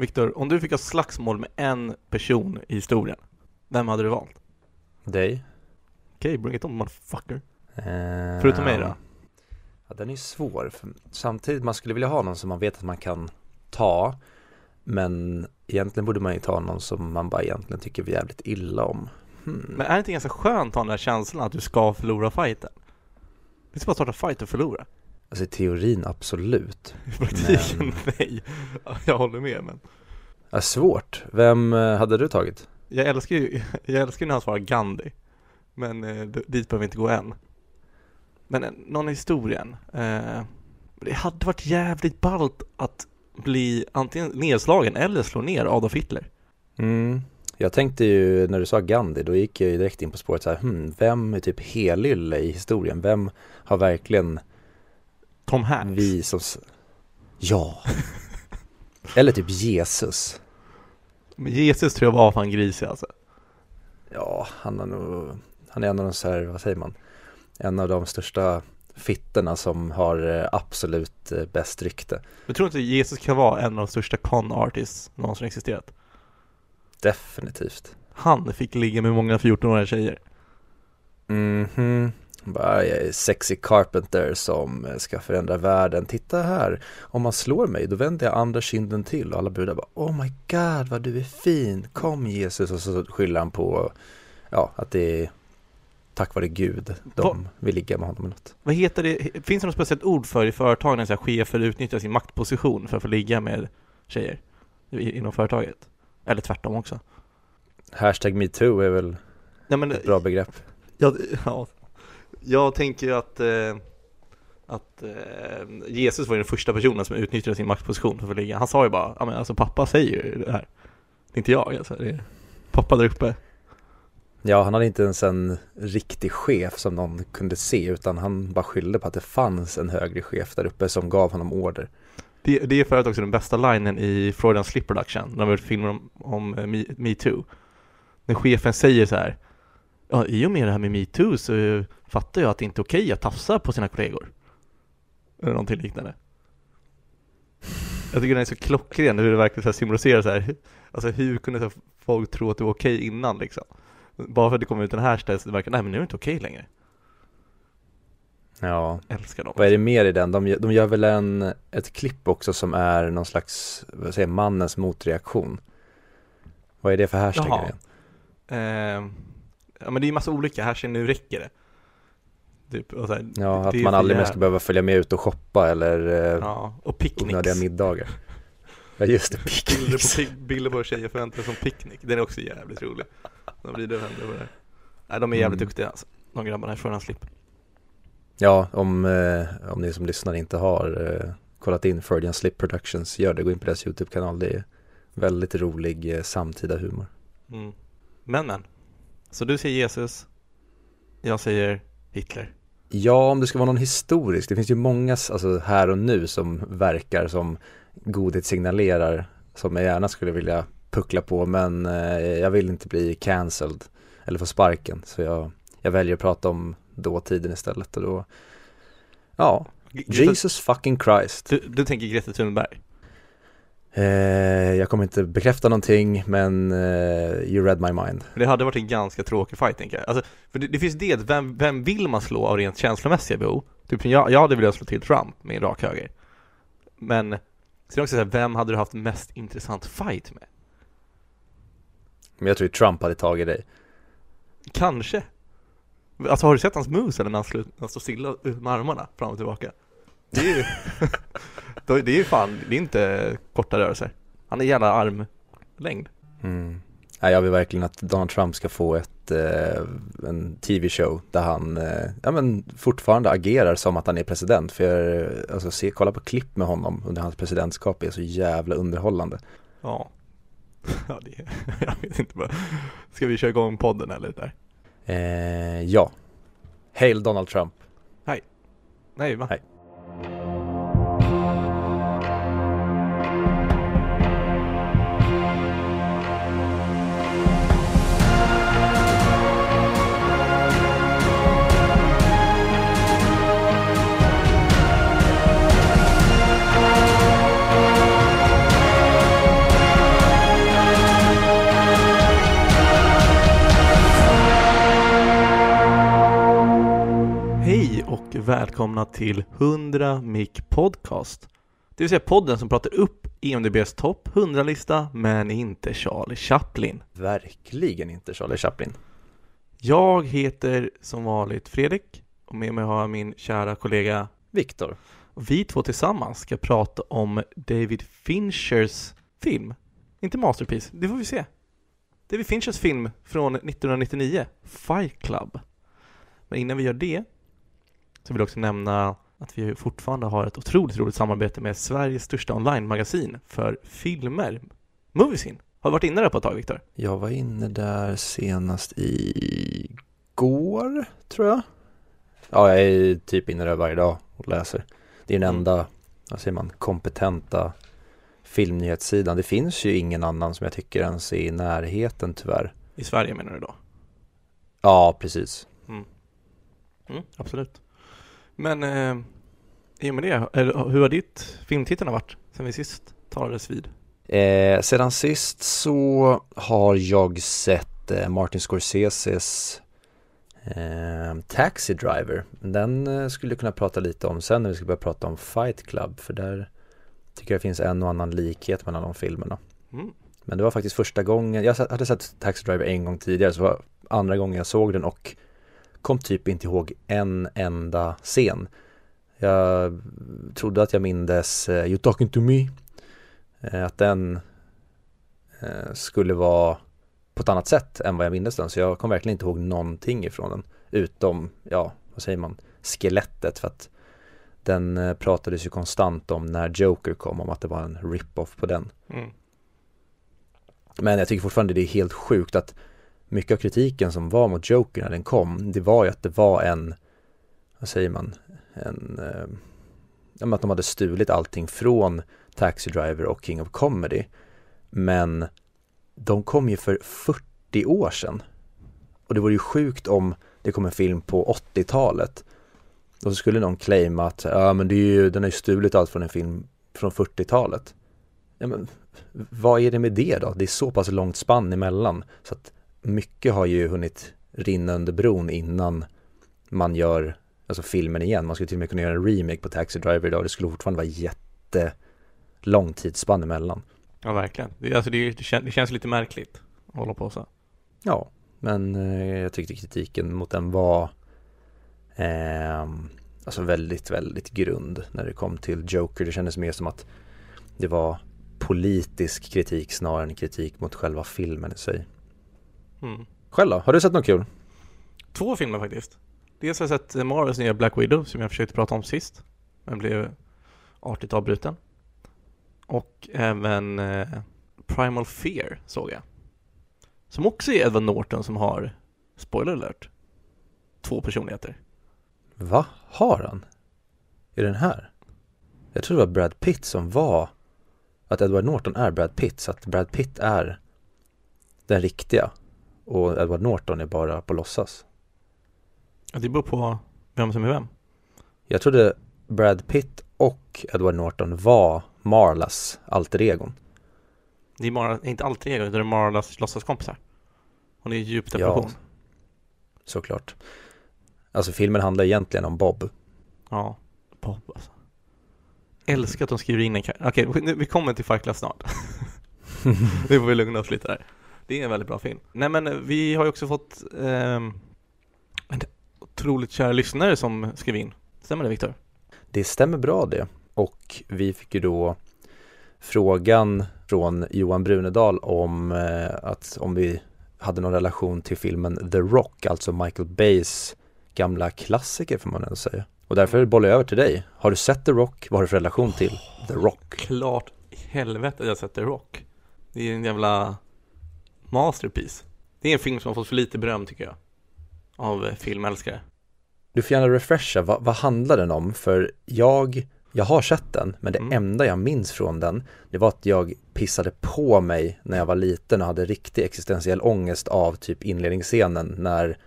Viktor, om du fick ha slagsmål med en person i historien, vem hade du valt? Dig? Okej, bring it on motherfucker. Eh, Förutom mig då? Ja, den är ju svår. Samtidigt, man skulle vilja ha någon som man vet att man kan ta. Men egentligen borde man ju ta någon som man bara egentligen tycker jävligt illa om. Hmm. Men är det inte ganska skönt att ha den där känslan att du ska förlora fighten? Det är bara starta fight och förlora. Alltså i teorin absolut. I praktiken Men- nej. Ja, Jag håller med men. Ja, svårt. Vem eh, hade du tagit? Jag älskar ju, jag älskar ju när han svarar Gandhi. Men eh, dit behöver vi inte gå än. Men eh, någon i historien. Eh, det hade varit jävligt ballt att bli antingen nedslagen eller slå ner Adolf Hitler. Mm. Jag tänkte ju, när du sa Gandhi, då gick jag ju direkt in på spåret så här, hmm, vem är typ helylle i historien? Vem har verkligen Tom Hanks. vi som... Ja. Eller typ Jesus. Men Jesus tror jag var fan grisig alltså. Ja, han har nog, han är en av de så här, vad säger man? En av de största fittorna som har eh, absolut eh, bäst rykte. Jag tror inte Jesus kan vara en av de största con artists någonsin existerat. Definitivt. Han fick ligga med många 14-åriga tjejer. Mhm. Bara jag är sexy carpenter som ska förändra världen. Titta här, om man slår mig då vänder jag andra kinden till och alla brudar bara Oh my god vad du är fin, kom Jesus och så skyller han på ja, att det är tack vare Gud de Vad- vill ligga med honom eller något. Vad heter det? Finns det något speciellt ord för i företag när chefer utnyttjar sin maktposition för att få ligga med tjejer i- inom företaget? Eller tvärtom också? Hashtag metoo är väl Nej men, ett bra begrepp. jag, ja, jag tänker ju att, eh, att eh, Jesus var ju den första personen som utnyttjade sin maktposition för att ligga. Han sa ju bara, ja men alltså pappa säger ju det här. Det är inte jag alltså, det är pappa där uppe. Ja, han hade inte ens en riktig chef som någon kunde se utan han bara skyllde på att det fanns en högre chef där uppe som gav honom order. Det, det är för övrigt också den bästa linen i Freudian Slip Production, när de har gjort filmer om, om eh, Me, MeToo. När chefen säger så här, ja i och med det här med MeToo så fattar jag att det inte är okej att tafsa på sina kollegor. Eller någonting liknande. Jag tycker den är så klockren hur det verkligen så här symboliserar så här, alltså hur kunde så här folk tro att det var okej innan liksom? Bara för att det kom ut en hashtag så det verkar, nej men nu är det inte okej längre. Ja, Älskar dem. vad är det mer i den? De, gör- de gör väl en, ett klipp också som är någon slags, vad säger mannens motreaktion. Vad är det för hashtag Jaha. Eh, ja men det är ju massa olika, här ser nu räcker det. Typ, och här, Ja, att man aldrig mer ska behöva följa med ut och shoppa eller eh, Ja, och picknicks. onödiga middagar. Ja, just det, Bilder picknicks. på, pick- bilder på tjejer förväntar som picknick. Den är också jävligt rolig. De vrider och vänder på det. Nej, de är jävligt Mm. duktiga alltså. De grabbarna från hans slip. Ja, om, eh, om ni som lyssnar inte har eh, kollat in Freudian Slip Productions, gör det. Gå in på deras YouTube-kanal. Det är väldigt rolig eh, samtida humor. Mm. Men men. Så du säger Jesus. Jag säger Hitler. Ja, om det ska vara någon historisk. Det finns ju många alltså, här och nu som verkar som godhet signalerar som jag gärna skulle vilja puckla på men eh, jag vill inte bli cancelled eller få sparken så jag, jag väljer att prata om dåtiden istället och då ja, Jesus fucking Christ. du, du tänker Greta Thunberg? Eh, jag kommer inte bekräfta någonting men eh, you read my mind. Det hade varit en ganska tråkig fight tänker jag. Alltså, för det, det finns det, vem, vem vill man slå av rent känslomässiga behov? Typ jag, jag hade velat slå till Trump med en rak höger. Men sen också så här, vem hade du haft mest intressant fight med? Men jag tror ju Trump hade tagit dig. Kanske. Alltså har du sett hans moves eller när han, slut, han står stilla med armarna fram och tillbaka? Det är ju, det är ju fan, det är inte korta rörelser. Han är jävla armlängd. Mm. Nej, jag vill verkligen att Donald Trump ska få ett, eh, en tv-show där han eh, ja, men fortfarande agerar som att han är president. För jag, eh, alltså, se, kolla på klipp med honom under hans presidentskap är så jävla underhållande. Ja. Ja, det jag vet inte bara. Ska vi köra igång podden eller där? Eh, ja. Hail Donald Trump. Nej, va? Nej. Välkomna till 100 Mic Podcast. Det vill säga podden som pratar upp EMDBs topp 100-lista, men inte Charlie Chaplin. Verkligen inte Charlie Chaplin. Jag heter som vanligt Fredrik och med mig har jag min kära kollega Viktor. vi två tillsammans ska prata om David Finchers film. Inte Masterpiece, det får vi se. David Finchers film från 1999, Fight Club. Men innan vi gör det så vill jag också nämna att vi fortfarande har ett otroligt roligt samarbete med Sveriges största online-magasin för filmer, Moviesin. Har du varit inne där på ett tag, Viktor? Jag var inne där senast i går, tror jag. Ja, jag är typ inne där varje dag och läser. Det är den Mm. enda, vad säger man, kompetenta filmnyhetssidan. Det finns ju ingen annan som jag tycker ens är i närheten tyvärr. I Sverige menar du då? Ja, precis. Mm, absolut. Men eh, i och med det, hur har ditt filmtittarna varit sen vi sist talades vid? Eh, sedan sist så har jag sett eh, Martin Scorseses eh, Taxi Driver. Den eh, skulle jag kunna prata lite om sen när vi ska börja prata om Fight Club för där tycker jag det finns en och annan likhet mellan de filmerna. Mm. Men det var faktiskt första gången, jag hade sett Taxi Driver en gång tidigare så var andra gången jag såg den och kom typ inte ihåg en enda scen. Jag trodde att jag mindes eh, You talking to me eh, att den eh, skulle vara på ett annat sätt än vad jag mindes den så jag kom verkligen inte ihåg någonting ifrån den utom, ja, vad säger man, skelettet för att den pratades ju konstant om när Joker kom om att det var en rip-off på den. Mm. Men jag tycker fortfarande det är helt sjukt att mycket av kritiken som var mot Joker när den kom, det var ju att det var en, vad säger man, en, eh, ja, men att de hade stulit allting från Taxi Driver och King of Comedy. Men de kom ju för 40 år sedan. Och det vore ju sjukt om det kom en film på 80-talet. Och så skulle någon claima att, ja men det är ju, den har ju stulit allt från en film från 40-talet. Ja men vad är det med det då? Det är så pass långt spann emellan. Så att mycket har ju hunnit rinna under bron innan man gör alltså filmen igen. Man skulle till och med kunna göra en remake på Taxi Driver idag. Det skulle fortfarande vara jätte lång tidsspann emellan. Ja, verkligen. Det, alltså, det, det, kän, det känns lite märkligt att hålla på så. Ja, men eh, jag tyckte kritiken mot den var eh, alltså väldigt, väldigt grund när det kom till Joker. Det kändes mer som att det var politisk kritik snarare än kritik mot själva filmen i sig. Mm. Själv då? Har du sett något kul? Två filmer faktiskt. Dels har jag sett Marvels nya Black Widow som jag försökte prata om sist, men blev artigt avbruten. Och även eh, Primal Fear såg jag. Som också är Edward Norton som har, spoiler alert, två personligheter. Va? Har han? Är den här? Jag tror det var Brad Pitt som var att Edward Norton är Brad Pitt så att Brad Pitt är den riktiga och Edward Norton är bara på låtsas. Ja, Det beror på vem som är vem. Jag trodde Brad Pitt och Edward Norton var Marlas alter egon. Det är Mara, inte alltid ego, det är Marlas låtsaskompisar. Hon är i djup depression. Såklart. Alltså filmen handlar egentligen om Bob. Ja, Bob alltså. Älskar att de skriver in en kar- Okej, nu- vi kommer till Fight Club snart. nu får vi lugna oss lite där. Det är en väldigt bra film. Nej men eh, vi har ju också fått ehm, en otroligt kära lyssnare som skrev in. Stämmer det Viktor? Det stämmer bra det. Och vi fick ju då frågan från Johan Brunedal om eh, att om vi hade någon relation till filmen The Rock, alltså Michael Bays gamla klassiker får man ändå säga. Och därför bollar jag över till dig. Har du sett The Rock? Vad har du för relation till The Rock? Klart i helvete jag har sett The Rock. Det är en jävla masterpiece. Det är en film som har fått för lite beröm tycker jag. Av eh, filmälskare. Du får gärna refresha, vad, vad handlar den om? För jag, jag har sett den, men det Mm. enda jag minns från den, det var att jag pissade på mig när jag var liten och hade riktig existentiell ångest av typ inledningsscenen när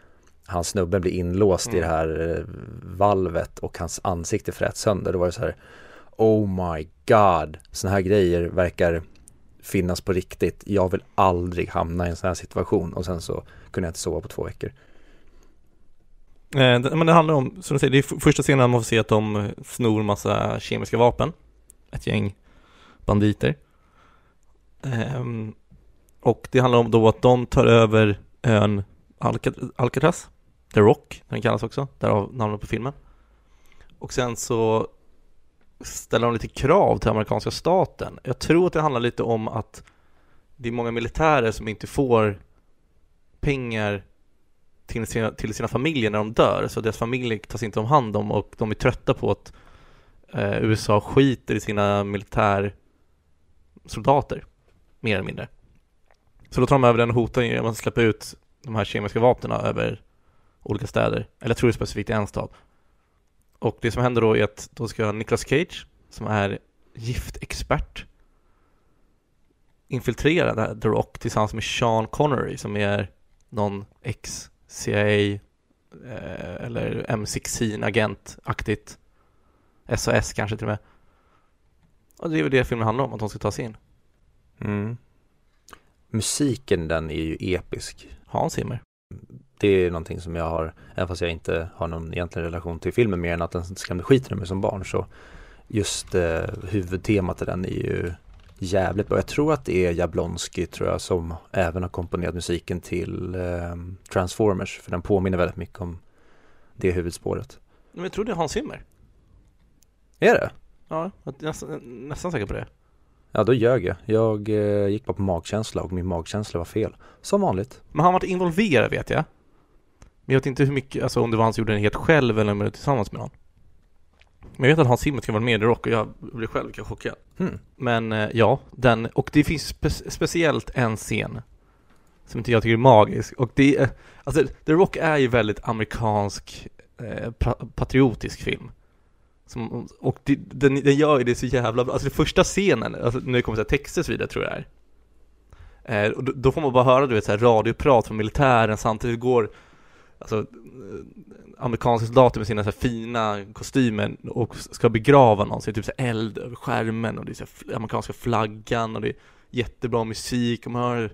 han snubben blir inlåst i Mm. det här eh, valvet och hans ansikte fräts sönder. Då var det så här, oh my god, sådana här grejer verkar finnas på riktigt. Jag vill aldrig hamna i en sån här situation och sen så kunde jag inte sova på två veckor. Eh, det, men det handlar om, som du säger, det är första scenen man får se att de eh, snor massa kemiska vapen. Ett gäng banditer. Eh, och det handlar om då att de tar över ön Alcat Alcatraz, The Rock, den kallas också, därav namnet på filmen. Och sen så ställer de lite krav till amerikanska staten. Jag tror att det handlar lite om att det är många militärer som inte får pengar till sina, till sina familjer när de dör, så deras familjer tas inte om hand om och de är trötta på att eh, USA skiter i sina militärsoldater, mer eller mindre. Så då tar de över den hoten genom att släppa ut de här kemiska vapnen över olika städer, eller jag tror det är specifikt i en stad. Och det som händer då är att då ska Nicolas Cage, som är giftexpert, infiltrera The Rock tillsammans med Sean Connery som är någon ex-CIA eh, eller M16-agent-aktigt SAS kanske till och med. Och det är väl det filmen handlar om, att de ska ta sig in. Mm. Musiken den är ju episk. Hans Zimmer. Det är någonting som jag har, även fast jag inte har någon egentlig relation till filmen mer än att den skrämde skiten ur mig som barn så just eh, huvudtemat i den är ju jävligt bra. Jag tror att det är Jablonski tror jag som även har komponerat musiken till eh, Transformers för den påminner väldigt mycket om det huvudspåret. Men jag tror det är Hans Zimmer. Är det? Ja, jag är nästan, nästan säker på det. Ja, då ljög jag. Jag eh, gick bara på magkänsla och min magkänsla var fel. Som vanligt. Men han var involverad vet jag. Men jag vet inte hur mycket, alltså om det var han som gjorde den helt själv eller om det var tillsammans med någon. Men jag vet att Hans Zimmer ska vara med i Rock och jag blev själv lika chockad. Hmm. Men eh, ja, den, och det finns spe- speciellt en scen som inte jag tycker är magisk och det är, alltså The Rock är ju väldigt amerikansk eh, pa- patriotisk film. Som, och det, den, den gör ju det så jävla bra, alltså den första scenen, alltså när det kommer så texter och så vidare tror jag det är. Eh, och då, då får man bara höra du vet så här radioprat från militären samtidigt går Alltså eh, amerikanska soldater med sina så fina kostymer och ska begrava någon så är det typ så eld över skärmen och det är så amerikanska flaggan och det är jättebra musik. Och man hör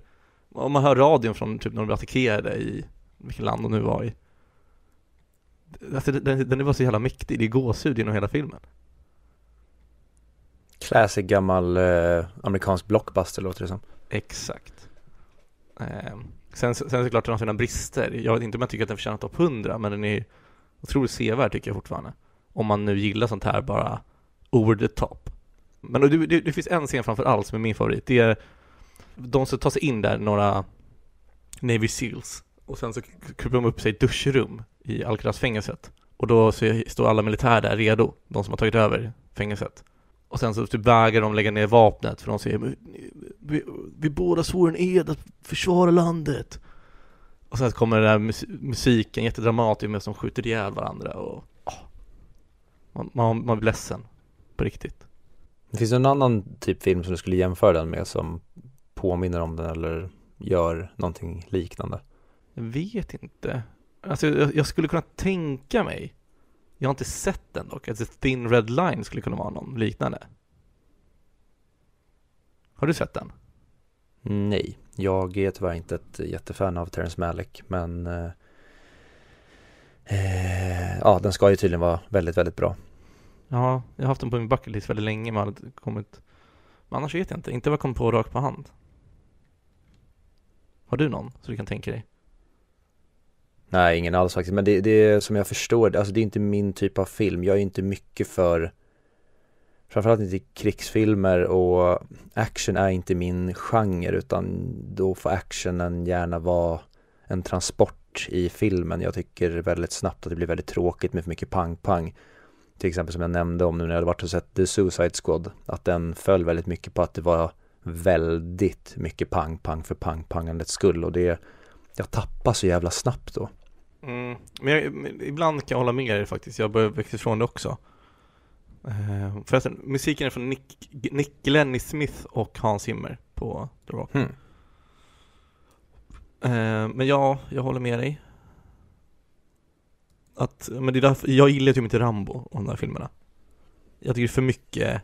och man hör radion från typ när de blev attackerade i vilket land de nu var i. Alltså den, den är bara så jävla mäktig, det är gåshud genom hela filmen. Classic gammal eh, amerikansk blockbuster låter det som. Exakt. Ehm, Sen, sen såklart den har sina brister. Jag vet inte om jag tycker att den förtjänar topp 100 men den är otroligt sevärd tycker jag fortfarande. Om man nu gillar sånt här bara over the top. Men det, det, det finns en scen framför allt som är min favorit. Det är de som tar sig in där, några Navy Seals. Och sen så kryper de upp sig i ett duschrum i Alcatraz-fängelset. Och då står alla militärer där redo, de som har tagit över fängelset och sen så typ vägrar de lägga ner vapnet för de säger "Men, vi, vi båda svor en ed att försvara landet och sen så kommer den där mus- musiken jättedramatisk med som skjuter ihjäl varandra och åh, man, man, man blir ledsen på riktigt Det finns en annan typ film som du skulle jämföra den med som påminner om den eller gör någonting liknande. Jag vet inte. Alltså jag, jag skulle kunna tänka mig, jag har inte sett den dock, The Thin Red Line skulle kunna vara någon liknande. Har du sett den? Nej, jag är tyvärr inte ett jättefan av Terrence Malick men eh, eh, ja, den ska ju tydligen vara väldigt, väldigt bra. Ja, jag har haft den på min bucket list väldigt länge men har kommit Men annars vet jag inte, inte vad jag kom på rakt på hand. Har du någon så du kan tänka dig? Nej, ingen alls faktiskt, men det, det är som jag förstår det, alltså det är inte min typ av film. Jag är inte mycket för framförallt inte krigsfilmer och action är inte min genre utan då får actionen gärna vara en transport i filmen. Jag tycker väldigt snabbt att det blir väldigt tråkigt med för mycket pang-pang. Till exempel som jag nämnde om nu när jag hade varit och sett The Suicide Squad, att den föll väldigt mycket på att det var väldigt mycket pang-pang för pang-pangandets skull och det jag tappar så jävla snabbt då. Mm, men, jag, men ibland kan jag hålla med dig faktiskt, jag börjar växa ifrån det också. Uh, förresten, musiken är från Nick, Nick Lenny Smith och Hans Zimmer på The Rock. Hmm. Eh, men ja, jag håller med dig. Att, men det är därför, jag gillar typ inte Rambo och de där filmerna. Jag tycker det är för mycket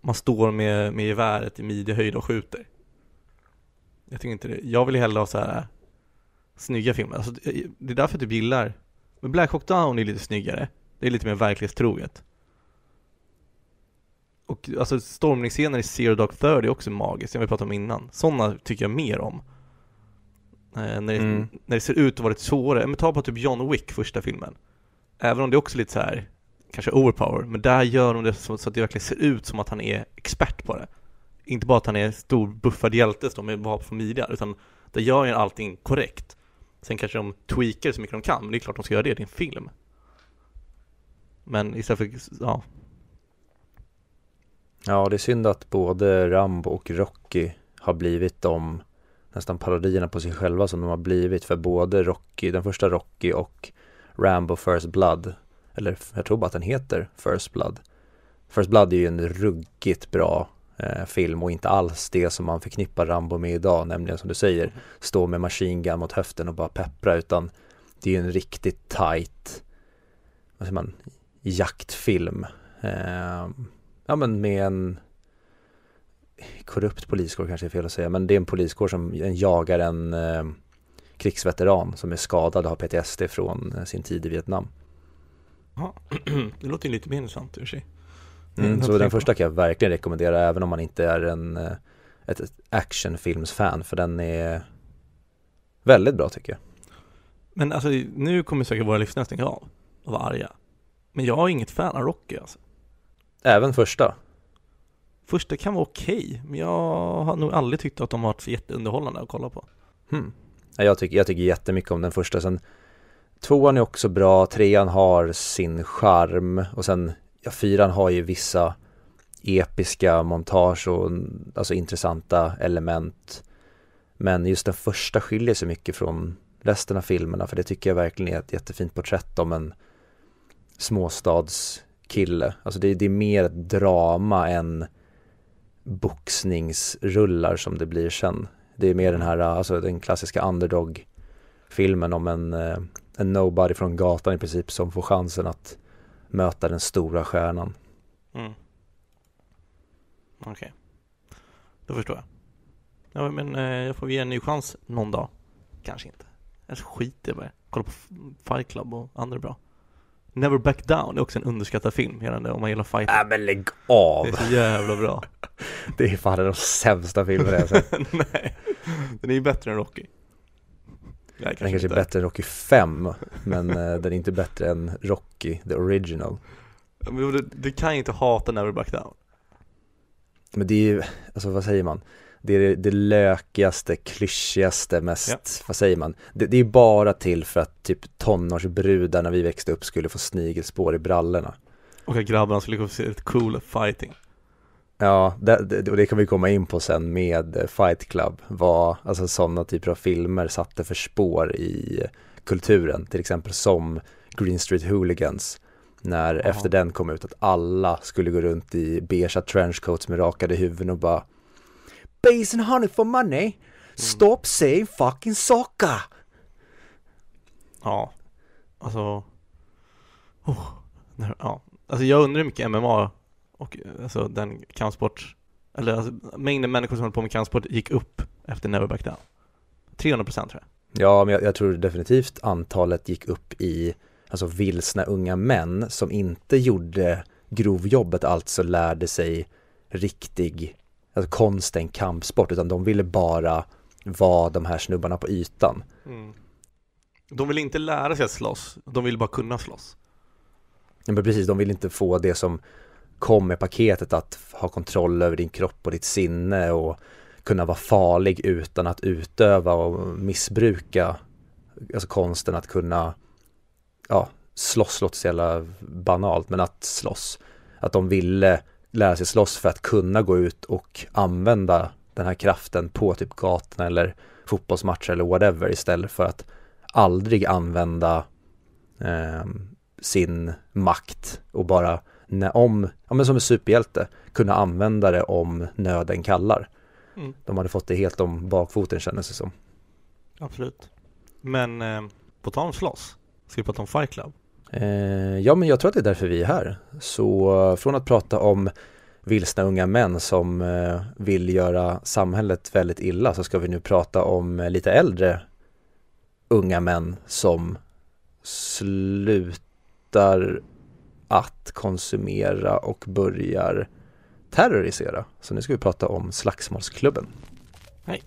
Man står med, med geväret i midjehöjd och skjuter. Jag tycker inte det, jag vill hellre ha så här snygga filmer. Alltså, det det är därför jag typ gillar Men Black Hawk Down är lite snyggare. Det är lite mer verklighetstroget. Och alltså stormningsscener i Zero Dark Thirty är också magiskt, som vi pratade om innan. Sådana tycker jag mer om. Eh, när, det, Mm. när det ser ut att vara lite svårare. Men ta på typ John Wick, första filmen. Även om det är också lite så här kanske overpower, men där gör de det så, så att det verkligen ser ut som att han är expert på det. Inte bara att han är stor buffad hjälte som är vapen från midjan, utan där gör han allting korrekt. Sen kanske de tweakar så mycket de kan, men det är klart de ska göra det, det är en film. Men istället för, ja, Ja, det är synd att både Rambo och Rocky har blivit de nästan parodierna på sig själva som de har blivit. För både Rocky, den första Rocky och Rambo First Blood eller jag tror bara att den heter First Blood. First Blood är ju en ruggigt bra eh, film och inte alls det som man förknippar Rambo med idag, nämligen som du säger stå med machine gun mot höften och bara peppra utan det är ju en riktigt tight vad säger man, jaktfilm eh, ja men med en korrupt poliskår kanske är fel att säga, men det är en poliskår som jagar en eh, krigsveteran som är skadad och har PTSD från eh, sin tid i Vietnam. ja. det låter lite mer intressant i och för sig. Mm, Mm, så den första kan jag verkligen rekommendera även om man inte är en eh, ett, actionfilmsfan för den är väldigt bra tycker jag. Men alltså nu kommer säkert våra lyssnare stänga av och vara arga. Men jag är inget fan av Rocky alltså. Även första. Första kan vara okej, men jag har nog aldrig tyckt att de har varit jätteunderhållande att kolla på. Hmm. Ja, Jag, tycker, jag tycker jättemycket om den första. Sen tvåan är också bra, trean har sin charm och sen ja, fyran har ju vissa episka montage och alltså intressanta element. Men just den första skiljer sig mycket från resten av filmerna för det tycker jag verkligen är ett jättefint porträtt om en småstadskille. Alltså det, det är mer ett drama än boxningsrullar som det blir sen. Det är mer den här, alltså den klassiska underdog-filmen om en, eh, en nobody från gatan i princip som får chansen att möta den stora stjärnan. Mm. Okej. Då förstår jag. Ja men eh, jag får ge en ny chans någon dag. Kanske inte. Eller så skiter jag bara. Kolla på Fight Club och andra bra. Never Back Down är också en underskattad film, gällande om man gillar fight. Äh men lägg av! Det är så jävla bra. Det är fan de sämsta filmerna jag sett. Nej, den är ju bättre än Rocky. Nej, Den kanske är bättre än Rocky 5 men eh, den är inte bättre än Rocky, the original. Men du, du kan ju inte hata Never Back Down. Men det är ju, alltså vad säger man? Det är det, det lökigaste, klyschigaste, mest, Ja. vad säger man? Det, det är bara till för att typ tonårsbrudar när vi växte upp skulle få snigelspår i brallorna. Och att grabbarna skulle få se ett cool fighting. Ja, det, och det kan vi komma in på sen med Fight Club, vad alltså sådana typer av filmer satte för spår i kulturen, till exempel som Green Street Hooligans, när Ja. efter den kom ut att alla skulle gå runt i beigea trenchcoats med rakade huvuden och bara Base and honey for money, stop saying fucking soccer! Ja, alltså... Oh, ja. Alltså jag undrar hur mycket MMA och alltså den kampsport, eller alltså, mängden människor som håller på med kampsport gick upp efter Never Back Down. 300% tror jag. Ja, men jag, jag tror definitivt antalet gick upp i alltså vilsna unga män som inte gjorde grovjobbet, alltså lärde sig riktig alltså konsten kampsport, utan de ville bara vara de här snubbarna på ytan. De vill inte lära sig att slåss, de vill bara kunna slåss. Ja, Men precis, de vill inte få det som kom med paketet att ha kontroll över din kropp och ditt sinne och kunna vara farlig utan att utöva och missbruka alltså konsten att kunna ja, slåss låter så jävla banalt men att slåss. Att de ville lära sig slåss för att kunna gå ut och använda den här kraften på typ gatorna eller fotbollsmatcher eller whatever istället för att aldrig använda eh, sin makt och bara när om, ja men som en superhjälte, kunna använda det om nöden kallar. Mm. De hade fått det helt om bakfoten kändes det som. Absolut. Men eh, på tal om slåss, ska vi prata om Fight Club? Eh, ja men jag tror att det är därför vi är här. Så eh, från att prata om vilsna unga män som eh, vill göra samhället väldigt illa så ska vi nu prata om eh, lite äldre unga män som slutar att konsumera och börjar terrorisera. Så nu ska vi prata om Slagsmålsklubben. Hej.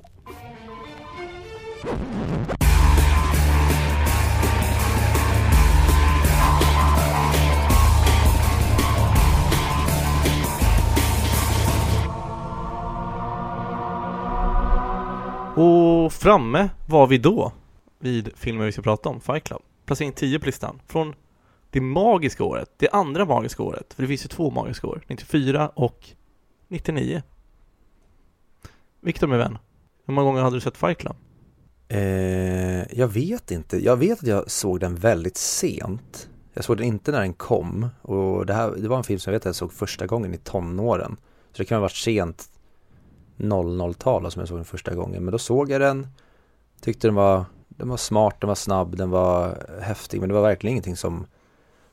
Och framme var vi då vid filmen vi ska prata om, Fight Club. Placering 10 på listan. Från det magiska året, det andra magiska året, för det finns ju två magiska år, 94 och 99. Viktor min vän, hur många gånger hade du sett Fight Club? Eh, jag vet inte, jag vet att jag såg den väldigt sent. Jag såg den inte när den kom och det, här, det var en film som jag vet att jag såg första gången i tonåren. Så det kan ha varit sent 00-tal som jag såg den första gången. Men då såg jag den, tyckte den var, den var smart, den var snabb, den var häftig. Men det var verkligen ingenting som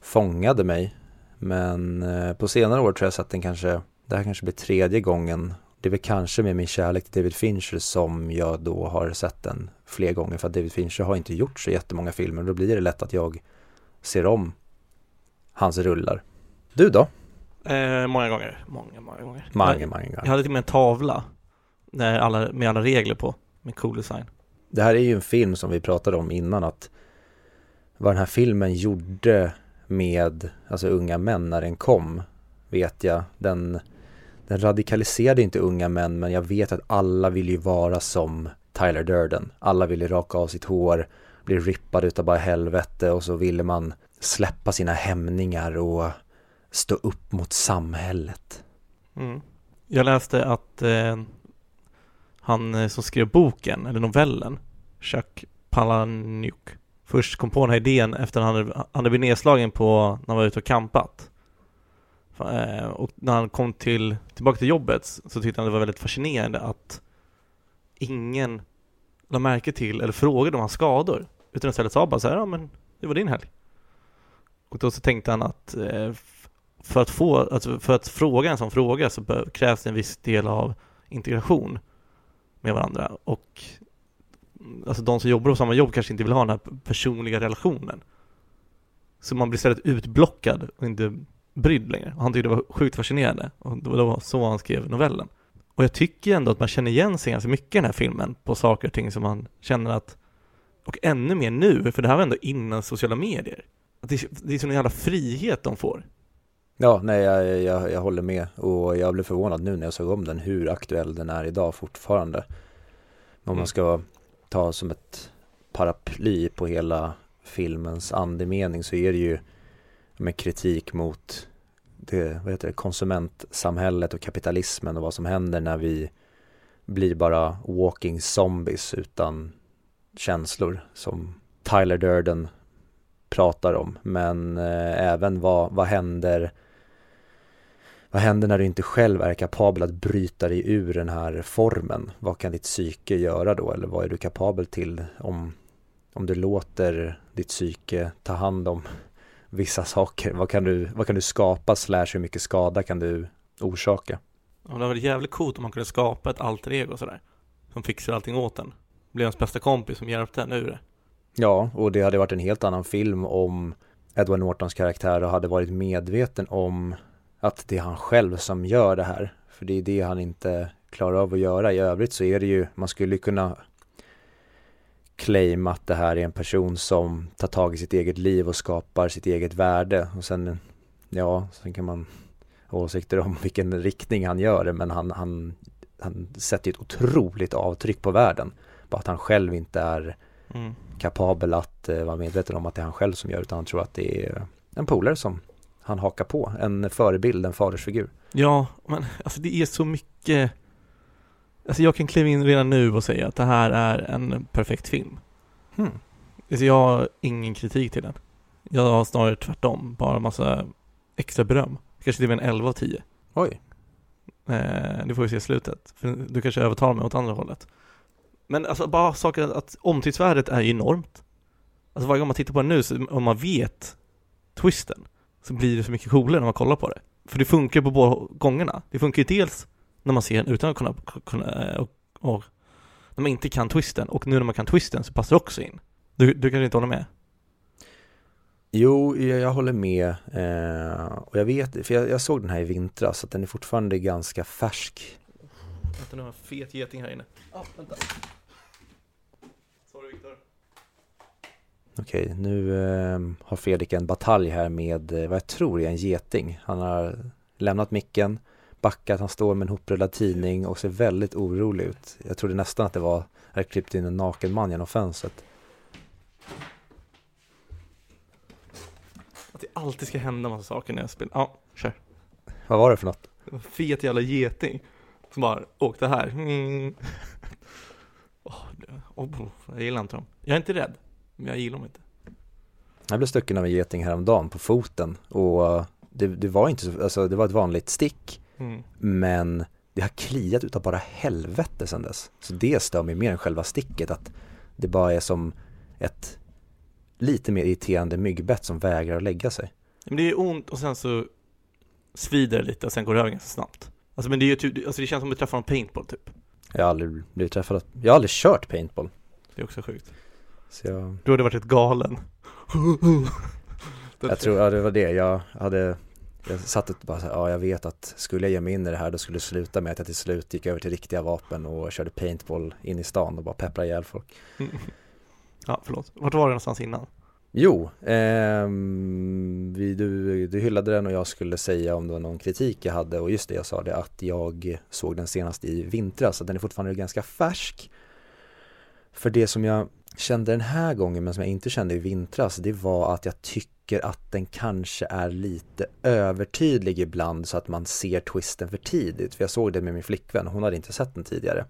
fångade mig. Men eh, på senare år tror jag att den kanske, det här kanske blir tredje gången. Det är väl kanske med min kärlek till David Fincher som jag då har sett den fler gånger. För att David Fincher har inte gjort så jättemånga filmer. Då blir det lätt att jag ser om hans rullar. Du då? Eh, många gånger, många, många gånger. Många, många gånger. jag hade till och med en tavla där alla, med alla regler på, med cool design. Det här är ju en film som vi pratade om innan att vad den här filmen gjorde med alltså unga män när den kom vet jag. Den, den radikaliserade inte unga män men jag vet att alla vill ju vara som Tyler Durden. Alla ville raka av sitt hår, bli rippad utav bara helvete och så ville man släppa sina hämningar och stå upp mot samhället. Mm. Jag läste att eh, han eh, som skrev boken, eller novellen, Chuck Palahniuk, först kom på den här idén efter att han hade, han hade blivit nedslagen på när han var ute och campat. Eh, och när han kom till, tillbaka till jobbet så tyckte han det var väldigt fascinerande att ingen la märke till eller frågade om hans skador. Utan istället sa bara så här, ja men det var din helg. Och då så tänkte han att eh, för att få, alltså för att fråga en sån fråga så krävs det en viss del av integration med varandra och alltså de som jobbar på samma jobb kanske inte vill ha den här personliga relationen. Så man blir istället utblockad och inte brydd längre. Och han tyckte det var sjukt fascinerande och det var så han skrev novellen. Och jag tycker ändå att man känner igen sig ganska mycket i den här filmen på saker och ting som man känner att och ännu mer nu, för det här var ändå innan sociala medier. Att det, det är sån jävla frihet de får. Ja, nej jag, jag, jag håller med och jag blev förvånad nu när jag såg om den hur aktuell den är idag fortfarande. Om Mm. man ska ta som ett paraply på hela filmens andemening så är det ju med kritik mot det, vad heter det, konsumentsamhället och kapitalismen och vad som händer när vi blir bara walking zombies utan känslor som Tyler Durden pratar om. Men eh, även vad, vad händer vad händer när du inte själv är kapabel att bryta dig ur den här formen? Vad kan ditt psyke göra då? Eller vad är du kapabel till om, om du låter ditt psyke ta hand om vissa saker? Vad kan du, vad kan du skapa slash hur mycket skada kan du orsaka? Och det var jävligt coolt om man kunde skapa ett alter ego sådär. Som fixar allting åt en. Blev ens bästa kompis som hjälpte en ur det. Ja, och det hade varit en helt annan film om Edward Nortons karaktär hade varit medveten om att det är han själv som gör det här. För det är det han inte klarar av att göra. I övrigt så är det ju, man skulle kunna claima att det här är en person som tar tag i sitt eget liv och skapar sitt eget värde. Och sen, ja, sen kan man ha åsikter om vilken riktning han gör det, men han, han, han sätter ett otroligt avtryck på världen. Bara att han själv inte är Mm. kapabel att eh, vara medveten om att det är han själv som gör utan han tror att det är en polare som han hakar på, en förebild, en fadersfigur. Ja, men alltså det är så mycket Alltså jag kan kliva in redan nu och säga att det här är en perfekt film. Hmm. Alltså jag har ingen kritik till den. Jag har snarare tvärtom, bara massa extra beröm. Kanske till och med en 11 av 10. Oj, Eh, det får vi se i slutet. För du kanske övertalar mig åt andra hållet. Men alltså bara saker att, att omtidsvärdet är ju enormt. Alltså varje gång man tittar på den nu, så, om man vet twisten, så blir det så mycket coolare när man kollar på det. För det funkar på båda gångerna. Det funkar ju dels när man ser den utan att kunna, kunna eh, och, och när man inte kan twisten, och nu när man kan twisten så passar det också in. Du, du kanske inte håller med? Jo, jag, jag håller med. Eh, och jag vet, för jag, jag såg den här i vintras, så att den är fortfarande ganska färsk. Vänta, nu har jag en fet geting här inne. Ah, vänta. Sorry Viktor. Okej, nu eh, har Fredrik en batalj här med eh, vad jag tror är en geting. Han har lämnat micken, backat, han står med en hoprullad tidning och ser väldigt orolig ut. Jag trodde nästan att det var, hade klippt in en naken man genom fönstret. Att det alltid ska hända massa saker när jag spelar. Ja, kör. Vad var det för något? En fet jävla geting. Som bara åkte här. Mm. Det- åh, jag gillar inte dem. Jag är inte rädd. Men jag gillar dem inte. Jag blev stucken av en geting häromdagen på foten och eh, det, det var inte så, alltså det var ett vanligt stick Mm. men det har kliat utav bara helvete sedan dess. Så det stör mig mer än själva sticket att det bara är som ett lite mer irriterande myggbett som vägrar att lägga sig. Men det är ont och sen så svider det lite och sen går det över ganska snabbt. Alltså men det är ju typ, alltså det känns som att du träffar en paintball typ. Jag har aldrig blivit träffad, jag har aldrig kört paintball. Det är också sjukt. Så jag, Du hade varit ett galen. jag tror, ja det var det, jag hade jag satt och bara så här, ja jag vet att skulle jag ge mig in i det här då skulle det sluta med att jag till slut gick över till riktiga vapen och körde paintball in i stan och bara pepprade ihjäl folk. Ja, förlåt. Vart var det någonstans innan? Jo, ehm, vi, du, du hyllade den och jag skulle säga om det var någon kritik jag hade och just det jag sa det att jag såg den senast i vintras så den är fortfarande ganska färsk. För det som jag kände den här gången men som jag inte kände i vintras det var att jag tycker att den kanske är lite övertydlig ibland så att man ser twisten för tidigt. För jag såg det med min flickvän, hon hade inte sett den tidigare.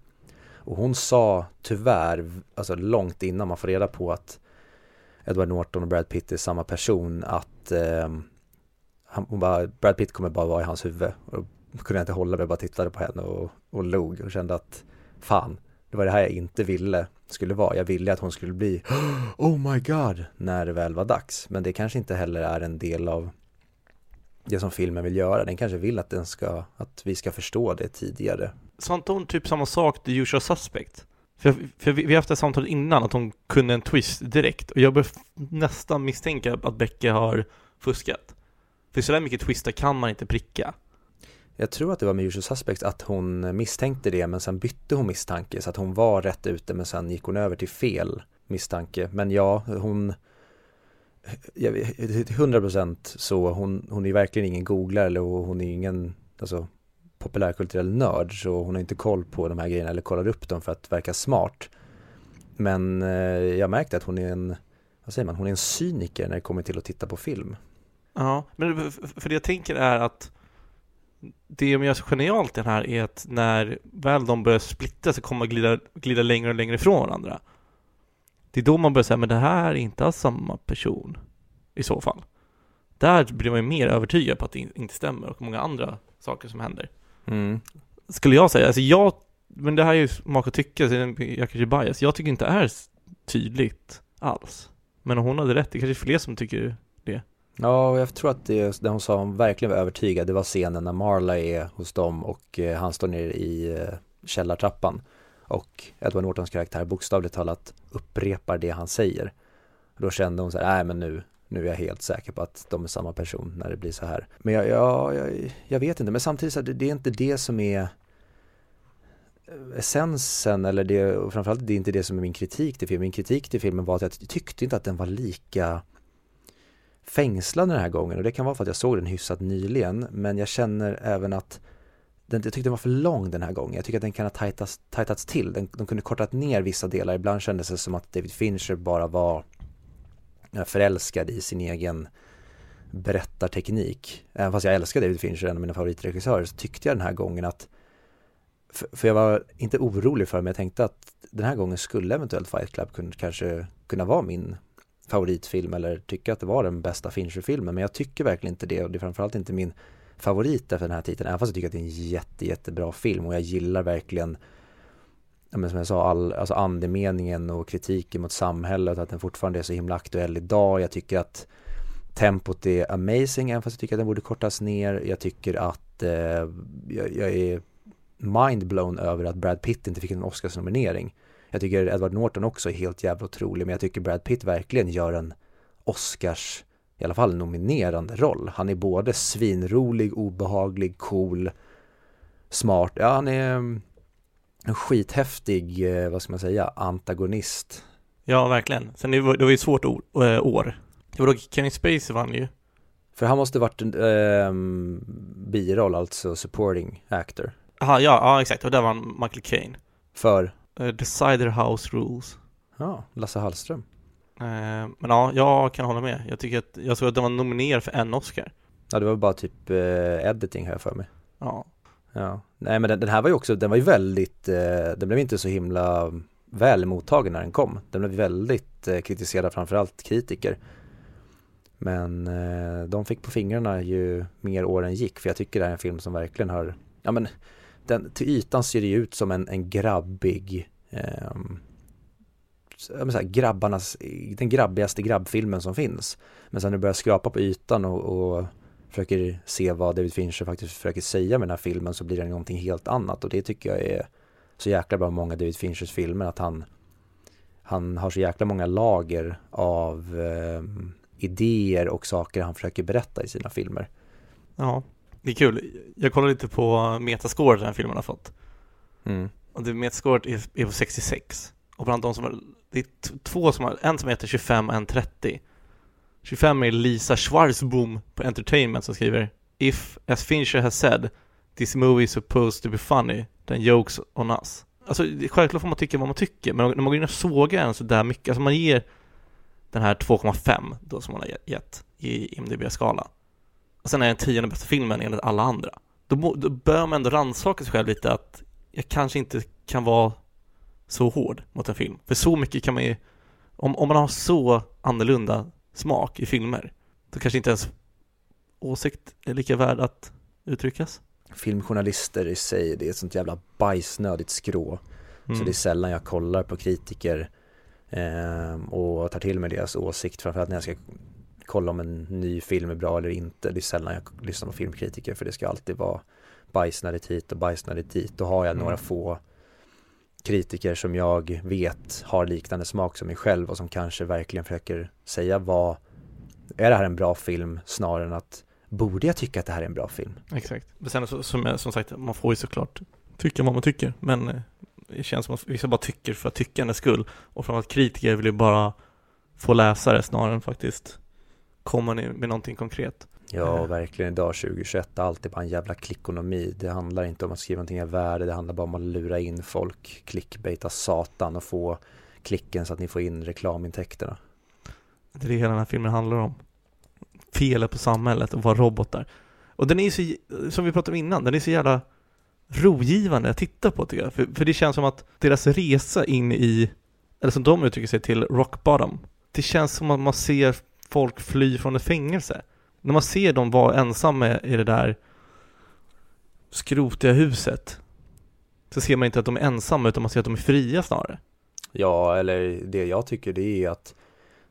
Och hon sa tyvärr, alltså långt innan man får reda på att Edward Norton och Brad Pitt är samma person att eh, han, hon bara, Brad Pitt kommer bara vara i hans huvud. Och då kunde jag inte hålla mig, jag bara tittade på henne och, och log och kände att fan, det var det här jag inte ville skulle vara. Jag ville att hon skulle bli Oh my god när det väl var dags. Men det kanske inte heller är en del av det som filmen vill göra. Den kanske vill att den ska, att vi ska förstå det tidigare. Sa inte hon typ samma sak the Usual Suspect? För, jag- för vi, har haft det samtalet innan att hon kunde en twist direkt och jag börjar nästan misstänka att Becka har fuskat. För sådär mycket twistar kan man inte pricka. Jag tror att det var med Usual Suspects att hon misstänkte det men sen bytte hon misstanke så att hon var rätt ute men sen gick hon över till fel misstanke. Men ja, hon jag till 100% så hon, hon är verkligen ingen googlare eller hon är ingen alltså, populärkulturell nörd så hon har inte koll på de här grejerna eller kollar upp dem för att verka smart. Men eh, jag märkte att hon är en, vad säger man, hon är en cyniker när det kommer till att titta på film. Ja, men för det jag tänker är att det som gör så genialt i den här är att när väl de börjar splitta så kommer man glida, glida längre och längre ifrån varandra. Det är då man börjar säga, men det här är inte alls samma person i så fall. Där blir man ju mer övertygad på att det in- inte stämmer och många andra saker som händer. Mm. Skulle jag säga, alltså jag, men det här är ju smak och tycke, så jag kanske är bias. Jag tycker inte det är tydligt alls. Men om hon hade rätt, det kanske är fler som tycker Ja, och jag tror att det, det hon sa hon verkligen var övertygad, det var scenen när Marla är hos dem och eh, han står nere i eh, källartrappan och Edward Nortons karaktär bokstavligt talat upprepar det han säger. Då kände hon så här, nej men nu, nu är jag helt säker på att de är samma person när det blir så här. Men jag, jag, jag, jag vet inte, men samtidigt så är det, det är inte det som är eh, essensen eller det, och framförallt det är inte det som är min kritik till filmen. Min kritik till filmen var att jag tyckte inte att den var lika fängslande den här gången och det kan vara för att jag såg den hyfsat nyligen men jag känner även att den, jag tyckte den var för lång den här gången. Jag tycker att den kan ha tajtats, tajtats till. Den, de kunde kortat ner vissa delar. Ibland kändes det som att David Fincher bara var förälskad i sin egen berättarteknik. Även fast jag älskar David Fincher, en av mina favoritregissörer, så tyckte jag den här gången att för, för jag var inte orolig för men jag tänkte att den här gången skulle eventuellt Fight Club kunna, kanske kunna vara min favoritfilm eller tycka att det var den bästa Fincher-filmen men jag tycker verkligen inte det och det är framförallt inte min favorit efter den här titeln även fast jag tycker att det är en jätte, jättebra film och jag gillar verkligen ja, men som jag sa, all, alltså andemeningen och kritiken mot samhället att den fortfarande är så himla aktuell idag. Jag tycker att tempot är amazing även fast jag tycker att den borde kortas ner. Jag tycker att eh, jag, jag är mindblown över att Brad Pitt inte fick en Oscarsnominering. Jag tycker Edward Norton också är helt jävla otrolig men jag tycker Brad Pitt verkligen gör en Oscars i alla fall nominerande roll. Han är både svinrolig, obehaglig, cool, smart. Ja, han är mm, en skithäftig, eh, vad ska man säga, antagonist. Ja, verkligen. Sen det var, det var ju svårt år. Eh, år. Det var då Kenny Spacey vann ju. För han måste varit en eh, biroll, alltså supporting actor. Aha, ja, ja, exakt. Och där vann Michael Caine. För? Uh, Decider House Rules. Ja, Lasse Hallström. Uh, men ja, jag kan hålla med. Jag tycker att, jag såg att den var nominerad för en Oscar. Ja, det var bara typ uh, editing här för mig. Ja. Ja, nej men den, den, här var ju också, den var ju väldigt, den blev inte så himla väl mottagen när den kom. Den blev väldigt eh, kritiserad framförallt kritiker. Men de fick på fingrarna ju mer åren gick för jag tycker det är en film som verkligen har, ja men den, till ytan ser det ju ut som en, en grabbig eh, så här, grabbarnas, den grabbigaste grabbfilmen som finns. Men sen när du börjar skrapa på ytan och, och försöker se vad David Fincher faktiskt försöker säga med den här filmen så blir det någonting helt annat och det tycker jag är så jäkla bra med många David Finchers filmer att han han har så jäkla många lager av eh, idéer och saker han försöker berätta i sina filmer. Ja, det är kul. Jag kollade lite på metascore den här filmen har fått. Mm. Och det metascoret är, är på 66. Och bland de som har, det är två som har, en som heter 25 och en 30. 25 är Lisa Schwarzboom på Entertainment som skriver If, as Fincher has said, this movie is supposed to be funny, then jokes on us. Alltså självklart får man tycka vad man tycker, men när man går in och sågar en så där mycket, alltså man ger den här 2,5 då som man har gett i IMDB-skala. Och sen är den tionde bästa filmen enligt alla andra. Då, då bör man ändå rannsaka sig själv lite att jag kanske inte kan vara så hård mot en film. För så mycket kan man ju, om, om man har så annorlunda smak i filmer, då kanske inte ens åsikt är lika värd att uttryckas. Filmjournalister i sig, det är ett sånt jävla bajsnödigt skrå. Mm. Så det är sällan jag kollar på kritiker eh, och tar till mig deras åsikt, framförallt när jag ska kolla om en ny film är bra eller inte. Det är sällan jag lyssnar på filmkritiker för det ska alltid vara bajsnödigt hit och bajsnödigt dit. Då har jag mm. några få kritiker som jag vet har liknande smak som mig själv och som kanske verkligen försöker säga vad är det här en bra film snarare än att borde jag tycka att det här är en bra film? Exakt. Men sen så, som, som sagt, man får ju såklart tycka vad man tycker, men eh, det känns som att vissa bara tycker för att tyckandets skull och framförallt kritiker vill ju bara få läsare snarare än faktiskt komma med någonting konkret. Ja, eh. verkligen idag 2021, allt är bara en jävla klickonomi. Det handlar inte om att skriva någonting av värde, det handlar bara om att lura in folk, clickbaita satan och få klicken så att ni får in reklamintäkterna. Det är det hela den här filmen handlar om. Felet på samhället och vara robotar. Och den är ju så, som vi pratade om innan, den är så jävla rogivande att titta på tycker jag. För, för det känns som att deras resa in i, eller som de uttrycker sig, till rock bottom. Det känns som att man ser folk fly från ett fängelse när man ser dem vara ensamma i det där skrotiga huset så ser man inte att de är ensamma utan man ser att de är fria snarare. Ja, eller det jag tycker det är att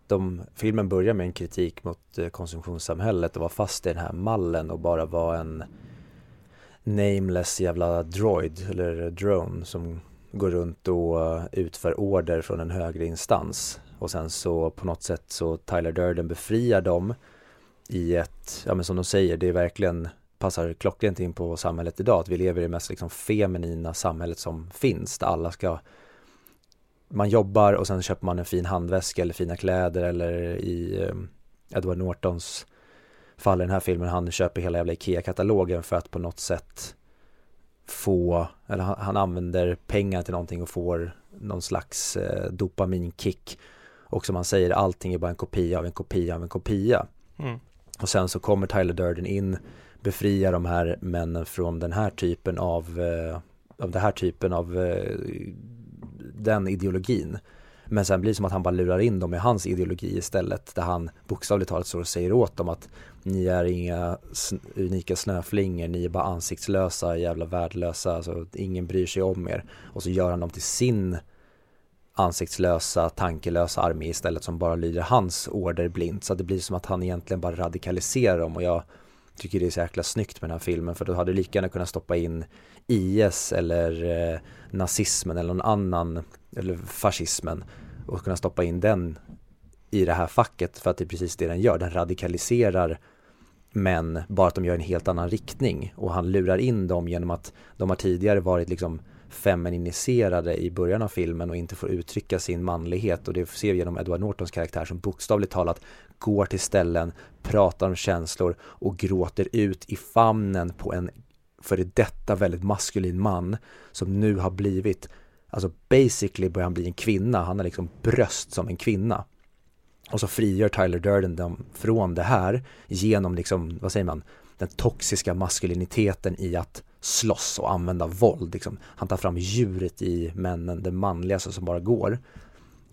de, filmen börjar med en kritik mot eh, konsumtionssamhället och var fast i den här mallen och bara var en nameless jävla droid eller drone som går runt och eh, utför order från en högre instans och sen så på något sätt så Tyler Durden befriar dem i ett, ja men som de säger, det är verkligen passar klockrent in på samhället idag, att vi lever i det mest liksom feminina samhället som finns, där alla ska man jobbar och sen köper man en fin handväska eller fina kläder eller i eh, Edward Nortons fall i den här filmen, han köper hela jävla IKEA-katalogen för att på något sätt få, eller han, han, använder pengar till någonting och får någon slags eh, dopaminkick. Och som han säger, allting är bara en kopia av en kopia av en kopia. Mm. Och sen så kommer Tyler Durden in, befriar de här männen från den här typen av, eh, av den här typen av eh, den ideologin. Men sen blir det som att han bara lurar in dem i hans ideologi istället där han bokstavligt talat så säger åt dem att ni är inga unika snöflingor, ni är bara ansiktslösa, jävla värdelösa, alltså ingen bryr sig om er. Och så gör han dem till sin ansiktslösa, tankelösa armé istället som bara lyder hans order blint. Så det blir som att han egentligen bara radikaliserar dem och jag tycker det är så jäkla snyggt med den här filmen för då hade du lika gärna kunnat stoppa in IS eller eh, nazismen eller någon annan, eller fascismen och kunna stoppa in den i det här facket för att det är precis det den gör. Den radikaliserar män, bara att de gör en helt annan riktning och han lurar in dem genom att de har tidigare varit liksom femininiserade i början av filmen och inte får uttrycka sin manlighet och det ser vi genom Edward Nortons karaktär som bokstavligt talat går till ställen, pratar om känslor och gråter ut i famnen på en före detta väldigt maskulin man som nu har blivit, alltså basically börjar han bli en kvinna, han har liksom bröst som en kvinna. Och så frigör Tyler Durden dem från det här genom liksom, vad säger man, den toxiska maskuliniteten i att slåss och använda våld. Liksom. Han tar fram djuret i männen, det manligaste som bara går.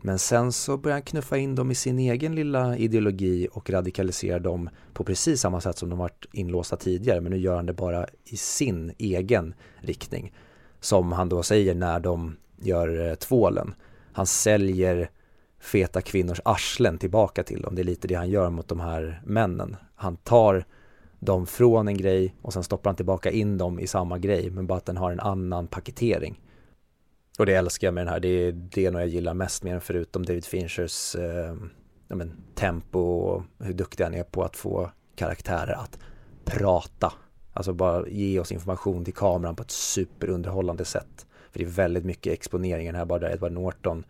Men sen så börjar han knuffa in dem i sin egen lilla ideologi och radikalisera dem på precis samma sätt som de varit inlåsta tidigare. Men nu gör han det bara i sin egen riktning. Som han då säger när de gör eh, tvålen. Han säljer feta kvinnors arslen tillbaka till dem. Det är lite det han gör mot de här männen. Han tar dem från en grej och sen stoppar han tillbaka in dem i samma grej men bara att den har en annan paketering. Och det älskar jag med den här, det är det nog jag gillar mest med den förutom David Finchers eh, ja, men, tempo och hur duktig han är på att få karaktärer att prata. Alltså bara ge oss information till kameran på ett superunderhållande sätt. För det är väldigt mycket exponeringen här, bara där Edward Norton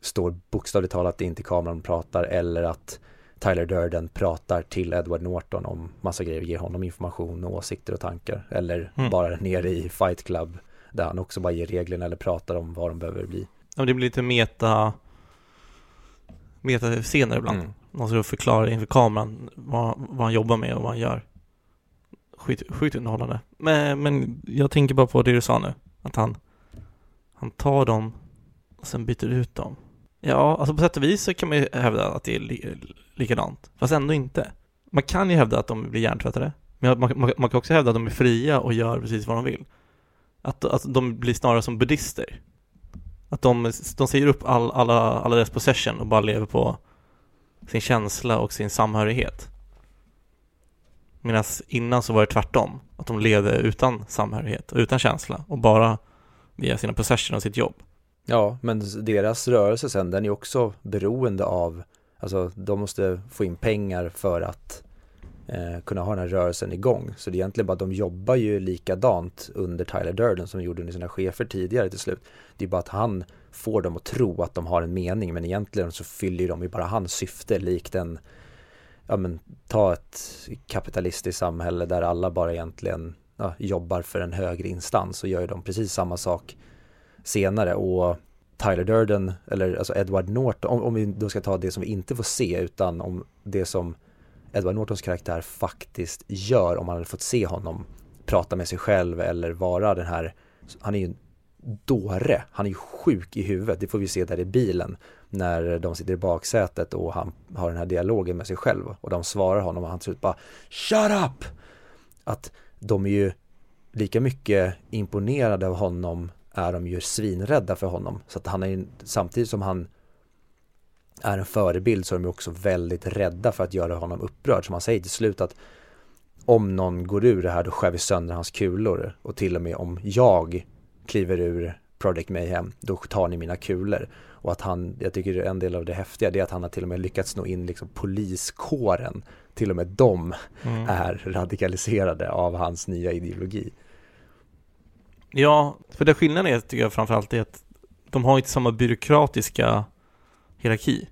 står bokstavligt talat in till kameran och pratar eller att Tyler Durden pratar till Edward Norton om massa grejer, ger honom information och åsikter och tankar. Eller mm. bara nere i Fight Club där han också bara ger reglerna eller pratar om vad de behöver bli. Ja, det blir lite meta meta-scener ibland. Mm. Någon som förklarar inför kameran vad, vad han jobbar med och vad han gör. Sjukt, sjukt underhållande. Men, men jag tänker bara på det du sa nu. Att han, han tar dem och sen byter ut dem. Ja, alltså på sätt och vis så kan man ju hävda att det är li likadant, fast ändå inte. Man kan ju hävda att de blir hjärntvättade, men man, man, man, kan också hävda att de är fria och gör precis vad de vill. Att, att de blir snarare som buddhister. Att de, de säger upp all, alla, alla deras possession och bara lever på sin känsla och sin samhörighet. Medan innan så var det tvärtom, att de levde utan samhörighet och utan känsla och bara via sina possession och sitt jobb. Ja, men deras rörelse sen, den är också beroende av, alltså de måste få in pengar för att eh, kunna ha den här rörelsen igång. Så det är egentligen bara, de jobbar ju likadant under Tyler Durden som gjorde under sina chefer tidigare till slut. Det är bara att han får dem att tro att de har en mening, men egentligen så fyller de ju bara hans syfte likt en, ja men ta ett kapitalistiskt samhälle där alla bara egentligen ja, jobbar för en högre instans och gör ju de precis samma sak senare och Tyler Durden, eller alltså Edward Norton, om, om, vi då ska ta det som vi inte får se utan om det som Edward Nortons karaktär faktiskt gör om man hade fått se honom prata med sig själv eller vara den här, han är ju en dåre, han är ju sjuk i huvudet, det får vi se där i bilen när de sitter i baksätet och han har den här dialogen med sig själv och de svarar honom och han till slut bara Shut up! Att de är ju lika mycket imponerade av honom är de ju svinrädda för honom. Så att han är samtidigt som han är en förebild så är de också väldigt rädda för att göra honom upprörd. Som han säger till slut att om någon går ur det här då skär vi sönder hans kulor och till och med om jag kliver ur Project Mayhem då tar ni mina kulor. Och att han, jag tycker en del av det häftiga det är att han har till och med lyckats nå in liksom poliskåren. Till och med de mm. är radikaliserade av hans nya ideologi. Ja, för det skillnaden är tycker jag framförallt är att de har inte samma byråkratiska hierarki.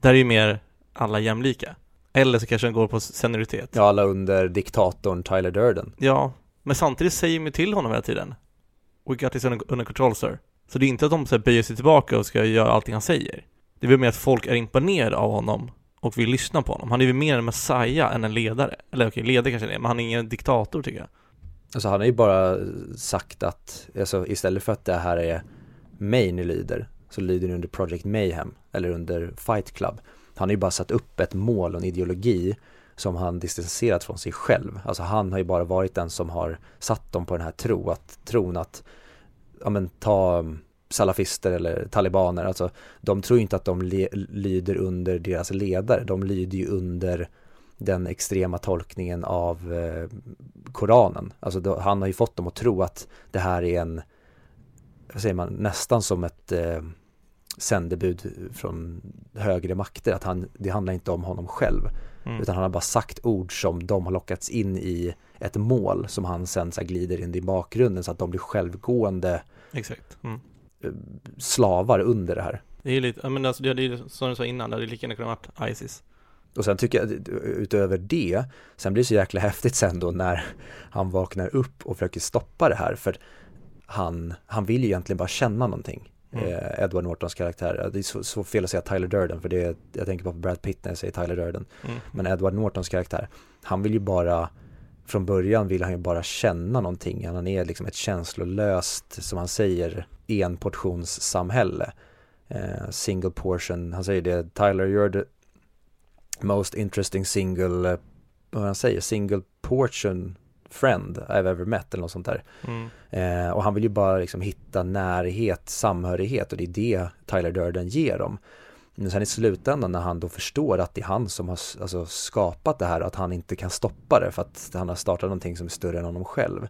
Där är ju mer alla jämlika. Eller så kanske den går på senioritet. Ja, alla under diktatorn Tyler Durden. Ja, men samtidigt säger de till honom hela tiden. We got this under control sir. Så det är inte att de så här, böjer sig tillbaka och ska göra allting han säger. Det är väl mer att folk är imponerade av honom och vill lyssna på honom. Han är väl mer en messiah än en ledare. Eller okej, ledare kanske det är, men han är ingen diktator tycker jag. Alltså han har ju bara sagt att, alltså istället för att det här är mig ni lyder, så lyder ni under Project Mayhem eller under Fight Club. Han har ju bara satt upp ett mål och en ideologi som han distanserat från sig själv. Alltså han har ju bara varit den som har satt dem på den här tro, att, tron att, ja men ta mm, salafister eller talibaner, alltså de tror ju inte att de lyder under deras ledare, de lyder ju under den extrema tolkningen av eh, Koranen. Alltså då, han har ju fått dem att tro att det här är en, vad säger man, nästan som ett, eh, sändebud från högre makter, att han, det handlar inte om honom själv. Mm. Utan han har bara sagt ord som de har lockats in i ett mål som han sen så glider in i bakgrunden så att de blir självgående Exakt. Mm. eh, slavar under det här. Det är lite, ja, men alltså det det är som du sa innan, det hade lika gärna kunnat varit Isis. Och sen tycker jag utöver det, sen blir det så jäkla häftigt sen då när han vaknar upp och försöker stoppa det här för han, han vill ju egentligen bara känna någonting. Mm. Eh, Edward Nortons karaktär, det är så, så fel att säga Tyler Durden för det, jag tänker på Brad Pitt när jag säger Tyler Durden. Mm. Men Edward Nortons karaktär, han vill ju bara från början vill han ju bara känna någonting. Han är liksom ett känslolöst, som han säger, enportionssamhälle. Eh, single portion, han säger det, Tyler you're the most interesting single, eh, vad han säger, single portion friend I've ever met eller något sånt där. Mm. Eh, och han vill ju bara liksom hitta närhet, samhörighet och det är det Tyler Durden ger dem. Men sen i slutändan när han då förstår att det är han som har alltså, skapat det här och att han inte kan stoppa det för att han har startat någonting som är större än honom själv.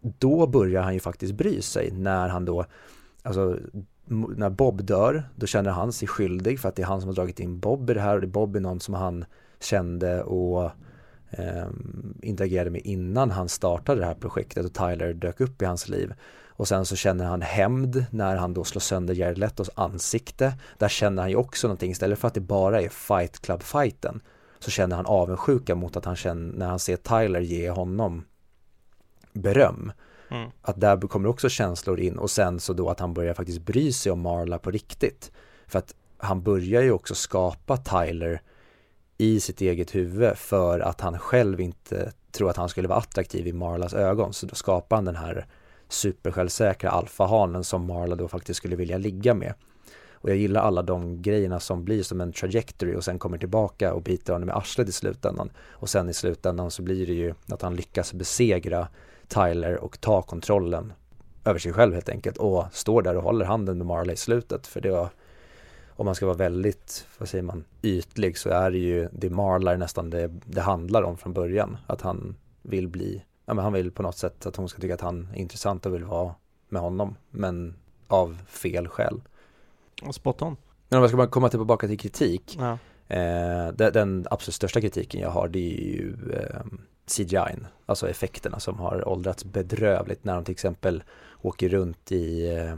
Då börjar han ju faktiskt bry sig när han då, alltså när Bob dör, då känner han sig skyldig för att det är han som har dragit in Bob i det här och det Bob är någon som han kände och eh, interagerade med innan han startade det här projektet och Tyler dök upp i hans liv. Och sen så känner han hämnd när han då slår sönder Jared Letos ansikte. Där känner han ju också någonting, istället för att det bara är Fight Club-fighten så känner han avundsjuka mot att han känner, när han ser Tyler ge honom beröm. Mm. Att där kommer också känslor in och sen så då att han börjar faktiskt bry sig om Marla på riktigt. För att han börjar ju också skapa Tyler i sitt eget huvud för att han själv inte tror att han skulle vara attraktiv i Marlas ögon. Så då skapar han den här supersjälvsäkra alfahanen som Marla då faktiskt skulle vilja ligga med. Och jag gillar alla de grejerna som blir som en trajectory och sen kommer tillbaka och biter honom i arslet i slutändan. Och sen i slutändan så blir det ju att han lyckas besegra Tyler och ta kontrollen över sig själv helt enkelt och står där och håller handen med Marley i slutet för det var om man ska vara väldigt, vad säger man, ytlig så är det ju det Marla är nästan det, det handlar om från början. Att han vill bli, ja men han vill på något sätt att hon ska tycka att han är intressant och vill vara med honom. Men av fel skäl. Spot on. Men om jag ska bara komma tillbaka till kritik. Ja. Eh, den, den absolut största kritiken jag har det är ju eh, CGI, alltså effekterna som har åldrats bedrövligt när de till exempel åker runt i, eh,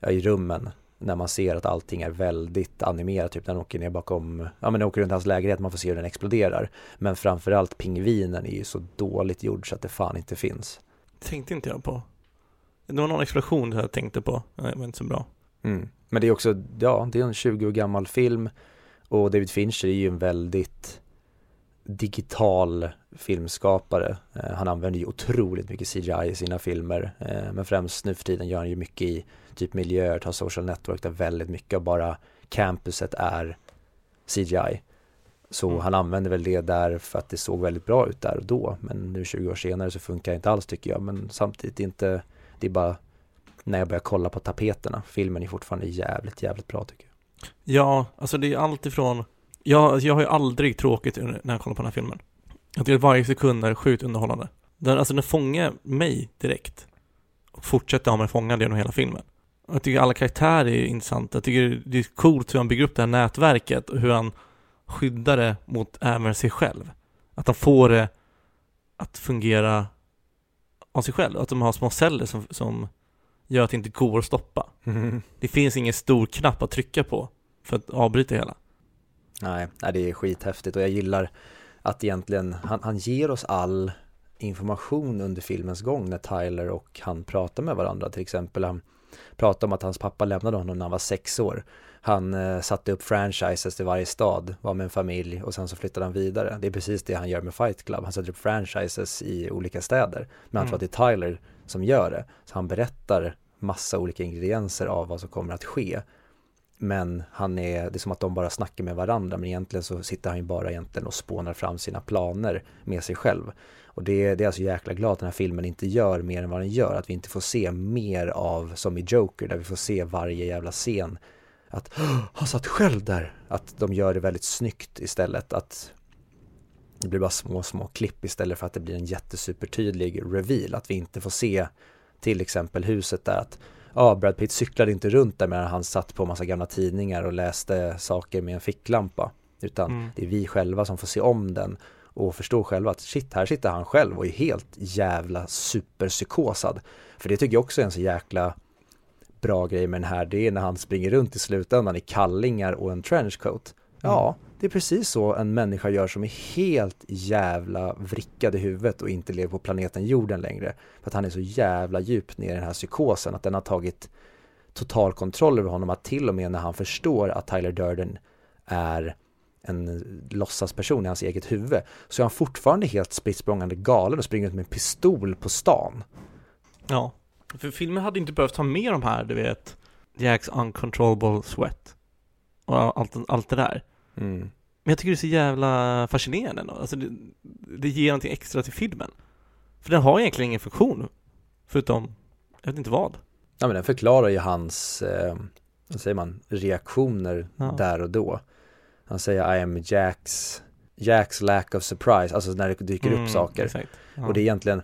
ja, i rummen när man ser att allting är väldigt animerat, typ när de åker ner bakom, ja men de åker runt hans lägenhet, man får se hur den exploderar. Men framförallt pingvinen är ju så dåligt gjord så att det fan inte finns. Tänkte inte jag på. Det var någon explosion jag tänkte på, det var inte så bra. Mm. Men det är också, ja, det är en 20 år gammal film och David Fincher är ju en väldigt digital filmskapare. Eh, han använder ju otroligt mycket CGI i sina filmer, eh, men främst nu för tiden gör han ju mycket i typ miljöer, tar social network där väldigt mycket av bara campuset är CGI. Så Mm. han använder väl det där för att det såg väldigt bra ut där och då, men nu 20 år senare så funkar det inte alls tycker jag, men samtidigt inte, det är bara när jag börjar kolla på tapeterna. Filmen är fortfarande jävligt, jävligt bra tycker jag. Ja, alltså det är allt ifrån jag, jag har ju aldrig tråkigt när jag kollar på den här filmen. Jag tycker att varje sekund är sjukt underhållande. Den, alltså den fångar mig direkt. Och fortsätter ha mig fångad genom hela filmen. Och Jag tycker alla karaktärer är intressanta. Jag tycker det är coolt hur han bygger upp det här nätverket och hur han skyddar det mot även sig själv. Att han får det att fungera av sig själv. Att de har små celler som, som gör att det inte går att stoppa. Det finns ingen stor knapp att trycka på för att avbryta hela. Nej, det är skithäftigt och jag gillar att egentligen, han, han ger oss all information under filmens gång när Tyler och han pratar med varandra. Till exempel han pratar om att hans pappa lämnade honom när han var sex år. Han eh, satte upp franchises till varje stad, var med en familj och sen så flyttade han vidare. Det är precis det han gör med Fight Club. Han sätter upp franchises i olika städer. Men han tror Mm. att det är Tyler som gör det. Så han berättar massa olika ingredienser av vad som kommer att ske. Men han är, det är som att de bara snackar med varandra men egentligen så sitter han ju bara egentligen och spånar fram sina planer med sig själv. Och det, det är alltså jäkla glad att den här filmen inte gör mer än vad den gör, att vi inte får se mer av som i Joker där vi får se varje jävla scen. Att "Åh, han satt själv där, att de gör det väldigt snyggt istället, att det blir bara små, små klipp istället för att det blir en jättesupertydlig reveal, att vi inte får se till exempel huset där att ja, Brad Pitt cyklade inte runt där medan han satt på massa gamla tidningar och läste saker med en ficklampa. Utan Mm. det är vi själva som får se om den och förstå själva att shit, här sitter han själv och är helt jävla superpsykosad. För det tycker jag också är en så jäkla bra grej med den här, det är när han springer runt i slutändan i kallingar och en trenchcoat. Ja, det är precis så en människa gör som är helt jävla vrickad i huvudet och inte lever på planeten jorden längre. För att han är så jävla djupt ner i den här psykosen att den har tagit total kontroll över honom att till och med när han förstår att Tyler Durden är en låtsasperson i hans eget huvud så är han fortfarande helt spritt språngande galen och springer ut med en pistol på stan. Ja. För filmen hade inte behövt ha med de här, du vet, Jacks uncontrollable sweat. Och allt, allt det där. Mm. Men jag tycker det är så jävla fascinerande ändå. Alltså det, det ger någonting extra till filmen. För den har egentligen ingen funktion. Förutom, jag vet inte vad. Ja men den förklarar ju hans, eh, vad säger man, reaktioner Ja. där och då. Han säger I am Jacks, Jacks lack of surprise, alltså när det dyker upp saker. Mm. Ja. Och det är egentligen,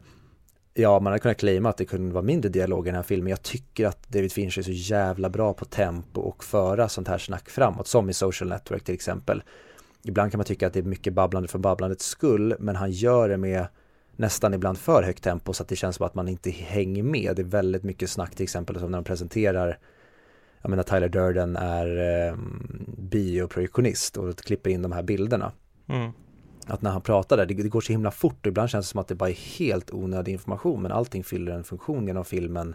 ja man hade kunnat claima att det kunde vara mindre dialog i den här filmen. Jag tycker att David Fincher är så jävla bra på tempo och föra sånt här snack framåt, som i Social Network till exempel. Ibland kan man tycka att det är mycket babblande för babblandets skull, men han gör det med nästan ibland för högt tempo så att det känns som att man inte hänger med. Det är väldigt mycket snack till exempel som när de presenterar jag menar Tyler Durden är eh, bioprojektionist och klipper in de här bilderna Mm att när han pratar där, det, det går så himla fort och ibland känns det som att det bara är helt onödig information men allting fyller en funktion genom filmen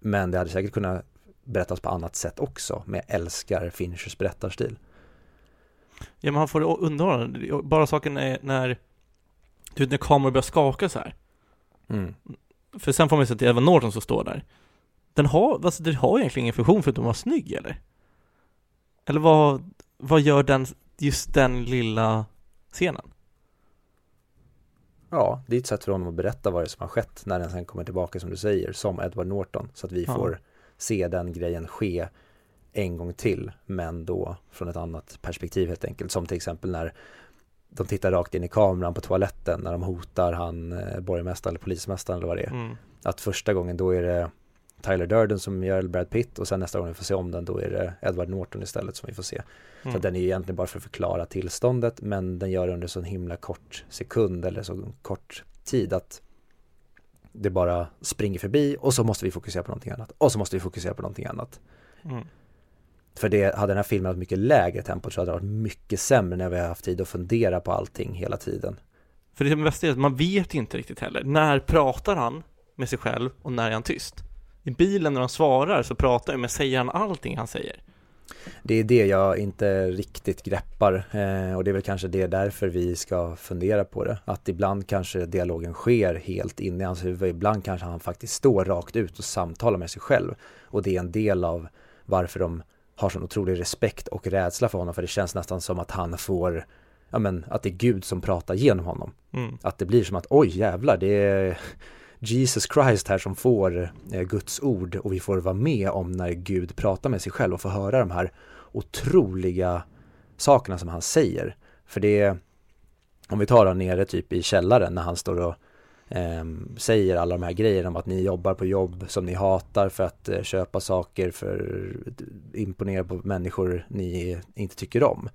men det hade säkert kunnat berättas på annat sätt också men jag älskar Finchers berättarstil. Ja men han får det underhållande. Bara saken är när, du vet när kameror börjar skaka så här. Mm. För sen får man ju se att det är Evan Norton som står där. Den har, alltså det har egentligen ingen funktion förutom att vara snygg eller? Eller vad, vad gör den, just den lilla scenen? Ja, det är ett sätt för honom att berätta vad det är som har skett när den sen kommer tillbaka som du säger som Edward Norton så att vi Ja. får se den grejen ske en gång till men då från ett annat perspektiv helt enkelt som till exempel när de tittar rakt in i kameran på toaletten när de hotar han eh, borgmästaren eller polismästaren eller vad det är. Mm. att första gången då är det Tyler Durden som gör Brad Pitt och sen nästa gång vi får se om den då är det Edward Norton istället som vi får se. Så Mm. att den är egentligen bara för att förklara tillståndet men den gör det under så himla kort sekund eller så kort tid att det bara springer förbi och så måste vi fokusera på någonting annat och så måste vi fokusera på någonting annat. Mm. För det, hade den här filmen haft mycket lägre tempo så hade det varit mycket sämre när vi har haft tid att fundera på allting hela tiden. För det som är bäst är att man vet inte riktigt heller. När pratar han med sig själv och när är han tyst? I bilen när han svarar så pratar han, men säger han allting han säger? Det är det jag inte riktigt greppar eh, och det är väl kanske det därför vi ska fundera på det. Att ibland kanske dialogen sker helt inne i hans huvud, ibland kanske han faktiskt står rakt ut och samtalar med sig själv. Och det är en del av varför de har sån otrolig respekt och rädsla för honom för det känns nästan som att han får, ja men att det är Gud som pratar genom honom. Mm. Att det blir som att oj jävlar det är Jesus Christ här som får eh, Guds ord och vi får vara med om när Gud pratar med sig själv och får höra de här otroliga sakerna som han säger. För det är, om vi tar honom nere typ i källaren när han står och eh, säger alla de här grejerna om att ni jobbar på jobb som ni hatar för att eh, köpa saker för att imponera på människor ni inte tycker om.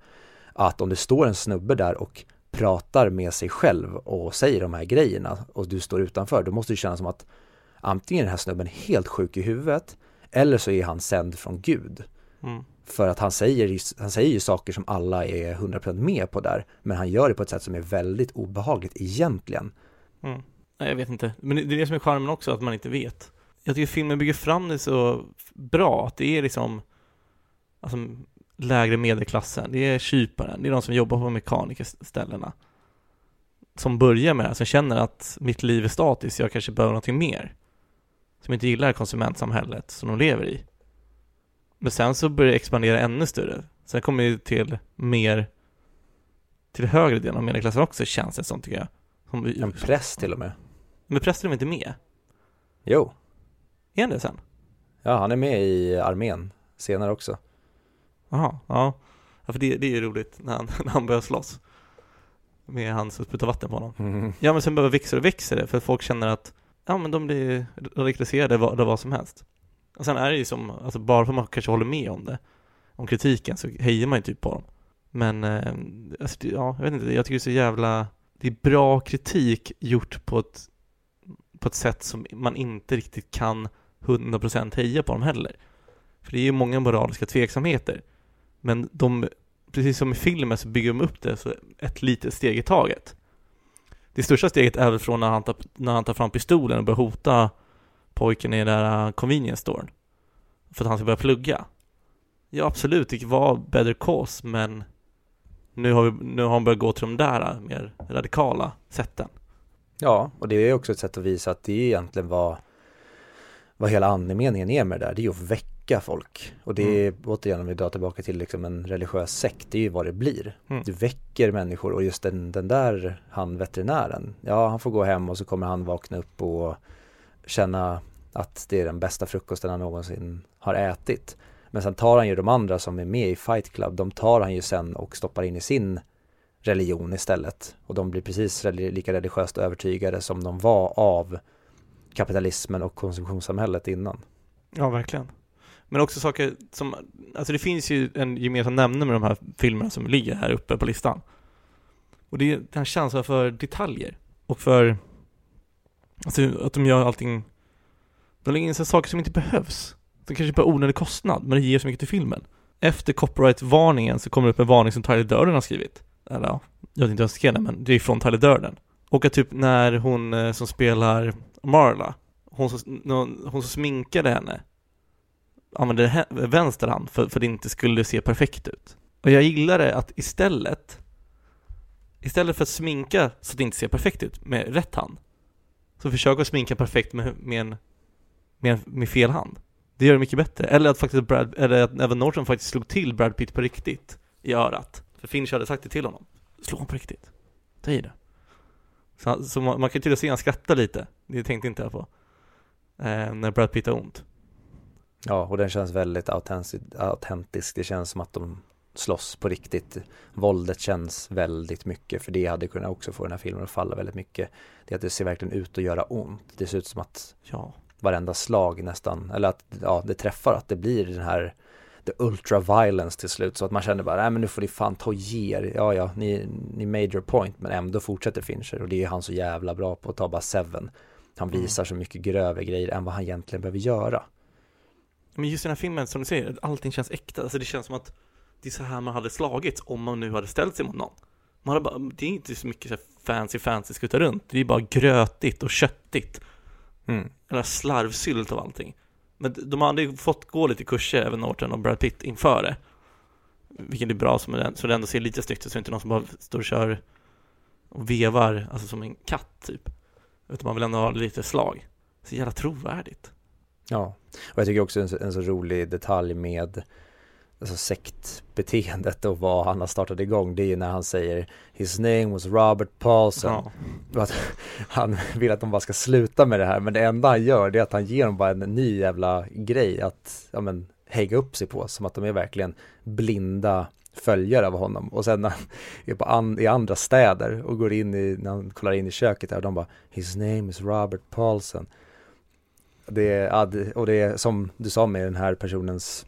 Att om det står en snubbe där och pratar med sig själv och säger de här grejerna och du står utanför, då måste det kännas som att antingen är den här snubben helt sjuk i huvudet eller så är han sänd från Gud. Mm. För att han säger, han säger ju saker som alla är 100% med på där, men han gör det på ett sätt som är väldigt obehagligt egentligen. Mm. Nej, jag vet inte. Men det det är det som är charmen också, att man inte vet. Jag tycker filmen bygger fram det så bra, att det är liksom alltså, lägre medelklassen, det är kyparen, det är de som jobbar på mekanikerställena som börjar med det här, som känner att mitt liv är statiskt, jag kanske behöver någonting mer. Som inte gillar konsumentsamhället som de lever i. Men sen så börjar det expandera ännu större. Sen kommer det till mer till högre delen av medelklassen också känns det som tycker jag. Som, En press till och med. men prästen är inte med? Jo, Är han det sen? ja han är med i armén senare också. Jaha, ja. ja. för det, det är ju roligt när han, när han börjar slåss. Med han som sprutar vatten på honom. Mm. Ja men sen bara växer och växer det för folk känner att ja men de blir radikaliserade vad, av vad som helst. Och sen är det ju som, alltså bara för att man kanske håller med om det, om kritiken, så hejar man ju typ på dem. Men, eh, alltså, det- ja, jag vet inte, jag tycker det är så jävla, det är bra kritik gjort på ett, på ett sätt som man inte riktigt kan 100% heja på dem heller. För det är ju många moraliska tveksamheter. Men de, precis som i filmen så bygger de upp det så ett litet steg i taget. Det största steget är väl från när han tar, när han tar fram pistolen och börjar hota pojken i den där äh, convenience storen. För att han ska börja plugga. Ja absolut, det var better cause men nu har, vi, nu har han börjat gå till de där äh, mer radikala sätten. Ja, och det är också ett sätt att visa att det är egentligen var vad hela andemeningen är med det där, det är ju att väcka folk. Och det är återigen om vi drar tillbaka till liksom en religiös sekt, det är ju vad det blir. Mm. Du väcker människor och just den, den där, han veterinären, ja han får gå hem och så kommer han vakna upp och känna att det är den bästa frukosten han någonsin har ätit. Men sen tar han ju de andra som är med i Fight Club, de tar han ju sen och stoppar in i sin religion istället. Och de blir precis lika religiöst övertygade som de var av kapitalismen och konsumtionssamhället innan. Ja, verkligen. Men också saker som, alltså det finns ju en gemensam nämnare med de här filmerna som ligger här uppe på listan. Och det är den känslan för detaljer. Och för, alltså att de gör allting, de lägger in sig saker som inte behövs. Det kanske bara onödig kostnad, men det ger så mycket till filmen. Efter copyright-varningen så kommer det upp en varning som Tyler Durden har skrivit. Eller ja, jag vet inte hur jag ska det, men det är från Tyler Durden. Och att typ när hon eh, som spelar Marla, hon som, hon som sminkade henne använde vänster hand för, för att det inte skulle se perfekt ut. Och jag gillar det att istället Istället för att sminka så att det inte ser perfekt ut med rätt hand Så försök att sminka perfekt med, med, en, med, en- med fel hand Det gör det mycket bättre. Eller att faktiskt Brad, eller att Evan Norton faktiskt slog till Brad Pitt på riktigt i örat. För Finch hade sagt det till honom. Slå honom på riktigt. Ta i det. Så, så man, man kan ju tydligen se han skratta lite. Det tänkte inte jag på. Eh, när Brad Pitt har ont. Ja, och den känns väldigt autentisk. Det känns som att de slåss på riktigt. Våldet känns väldigt mycket, för det hade kunnat också få den här filmen att falla väldigt mycket. Det är att det ser verkligen ut att göra ont. Det ser ut som att Ja. varenda slag nästan, eller att ja, det träffar, att det blir den här the ultra violence till slut så att man känner bara, nej men nu får ni fan ta och ge er. Ja, ja, ni, ni made your point, men ändå fortsätter Fincher och det är han så jävla bra på att ta bara Seven. Han Mm. visar så mycket grövre grejer än vad han egentligen behöver göra. Men just den här filmen, som du säger, allting känns äkta. Alltså det känns som att det är så här man hade slagits om man nu hade ställt sig mot någon. Man hade bara, det är inte så mycket så fancy fancy skutta runt. Det är bara grötigt och köttigt. Mm. Eller slarvsylt av allting. Men de hade ju fått gå lite kurser, även Norton och Brad Pitt, inför det. Vilket är bra, så det- så det ändå ser lite snyggt ut, så det är inte någon som bara står och kör och vevar, alltså som en katt typ. Utan man vill ändå ha lite slag. Så jävla trovärdigt. Ja, och jag tycker också en, så- en så rolig detalj med alltså sektbeteendet och vad han har startat igång det är ju när han säger His name was Robert Paulson. Ja. han vill att de bara ska sluta med det här men det enda han gör det är att han ger dem bara en ny jävla grej att ja, men, hänga upp sig på som att de är verkligen blinda följare av honom. Och sen när han är på an, i andra städer och går in i, när han kollar in i köket där och de bara His name is Robert Paulson det är, och det är som du sa med den här personens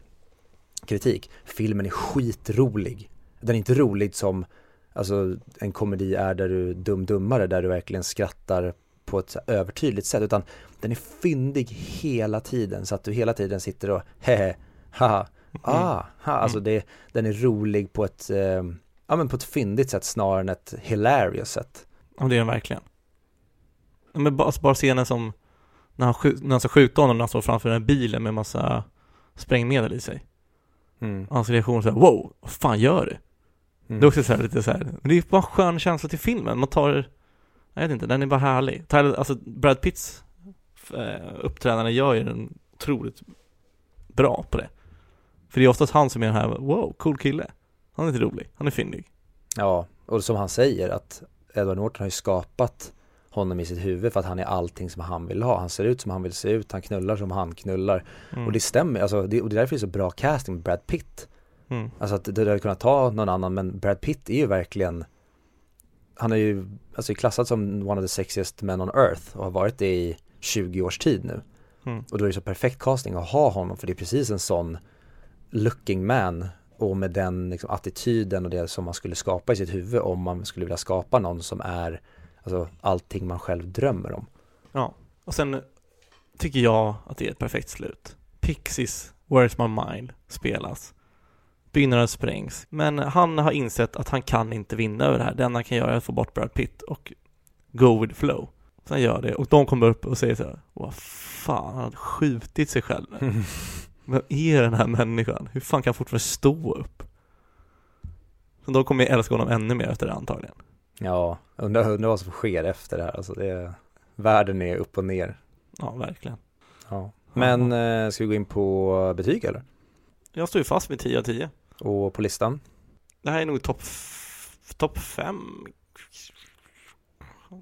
kritik, filmen är skitrolig. Den är inte rolig som alltså, en komedi är där du dum-dummare, där du verkligen skrattar på ett övertydligt sätt, utan den är fyndig hela tiden så att du hela tiden sitter och hehe, haha, ah, ha. alltså det, den är rolig på ett, eh, ja men på ett fyndigt sätt snarare än ett hilarious sätt. Ja, det är den verkligen. Men bara, alltså bara scenen som när han, när han ska skjuta honom när han står framför den här bilen med massa sprängmedel i sig. Mm. Hans reaktion såhär, wow, vad fan gör du? Mm. Det är också så lite så här, men det är bara en skön känsla till filmen. Man tar, jag vet inte, den är bara härlig. Tyler, alltså Brad Pitts eh, uppträdande gör ju den otroligt bra på det. För det är oftast han som är den här, wow, cool kille. Han är lite rolig, han är fyndig. Ja, och som han säger att Edward Norton har ju skapat honom i sitt huvud för att han är allting som han vill ha. Han ser ut som han vill se ut, han knullar som han knullar. Mm. Och det stämmer, alltså, det, och det är därför det är så bra casting med Brad Pitt. Mm. Alltså att det hade kunnat ta någon annan men Brad Pitt är ju verkligen Han är ju alltså klassad som one of the sexiest men on earth och har varit det i 20 års tid nu Mm. Och då är det så perfekt casting att ha honom för det är precis en sån looking man och med den liksom, attityden och det som man skulle skapa i sitt huvud om man skulle vilja skapa någon som är alltså, allting man själv drömmer om. Ja, och sen tycker jag att det är ett perfekt slut. Pixies, Where's My Mind spelas. Byggnaden sprängs. Men han har insett att han kan inte vinna över det här. Det enda han kan göra är att få bort Brad Pitt och go with flow. Så han gör det och de kommer upp och säger så här, vad fan, han har skjutit sig själv nu. Vem är den här människan? Hur fan kan han fortfarande stå upp? Så de kommer älska honom ännu mer efter det antagligen. Ja, undrar, undrar vad som sker efter det här. Alltså det är, världen är upp och ner. Ja, verkligen. Ja. Men eh, ska vi gå in på betyg eller? Jag står ju fast med 10 av 10. Och på listan? Det här är nog topp top 5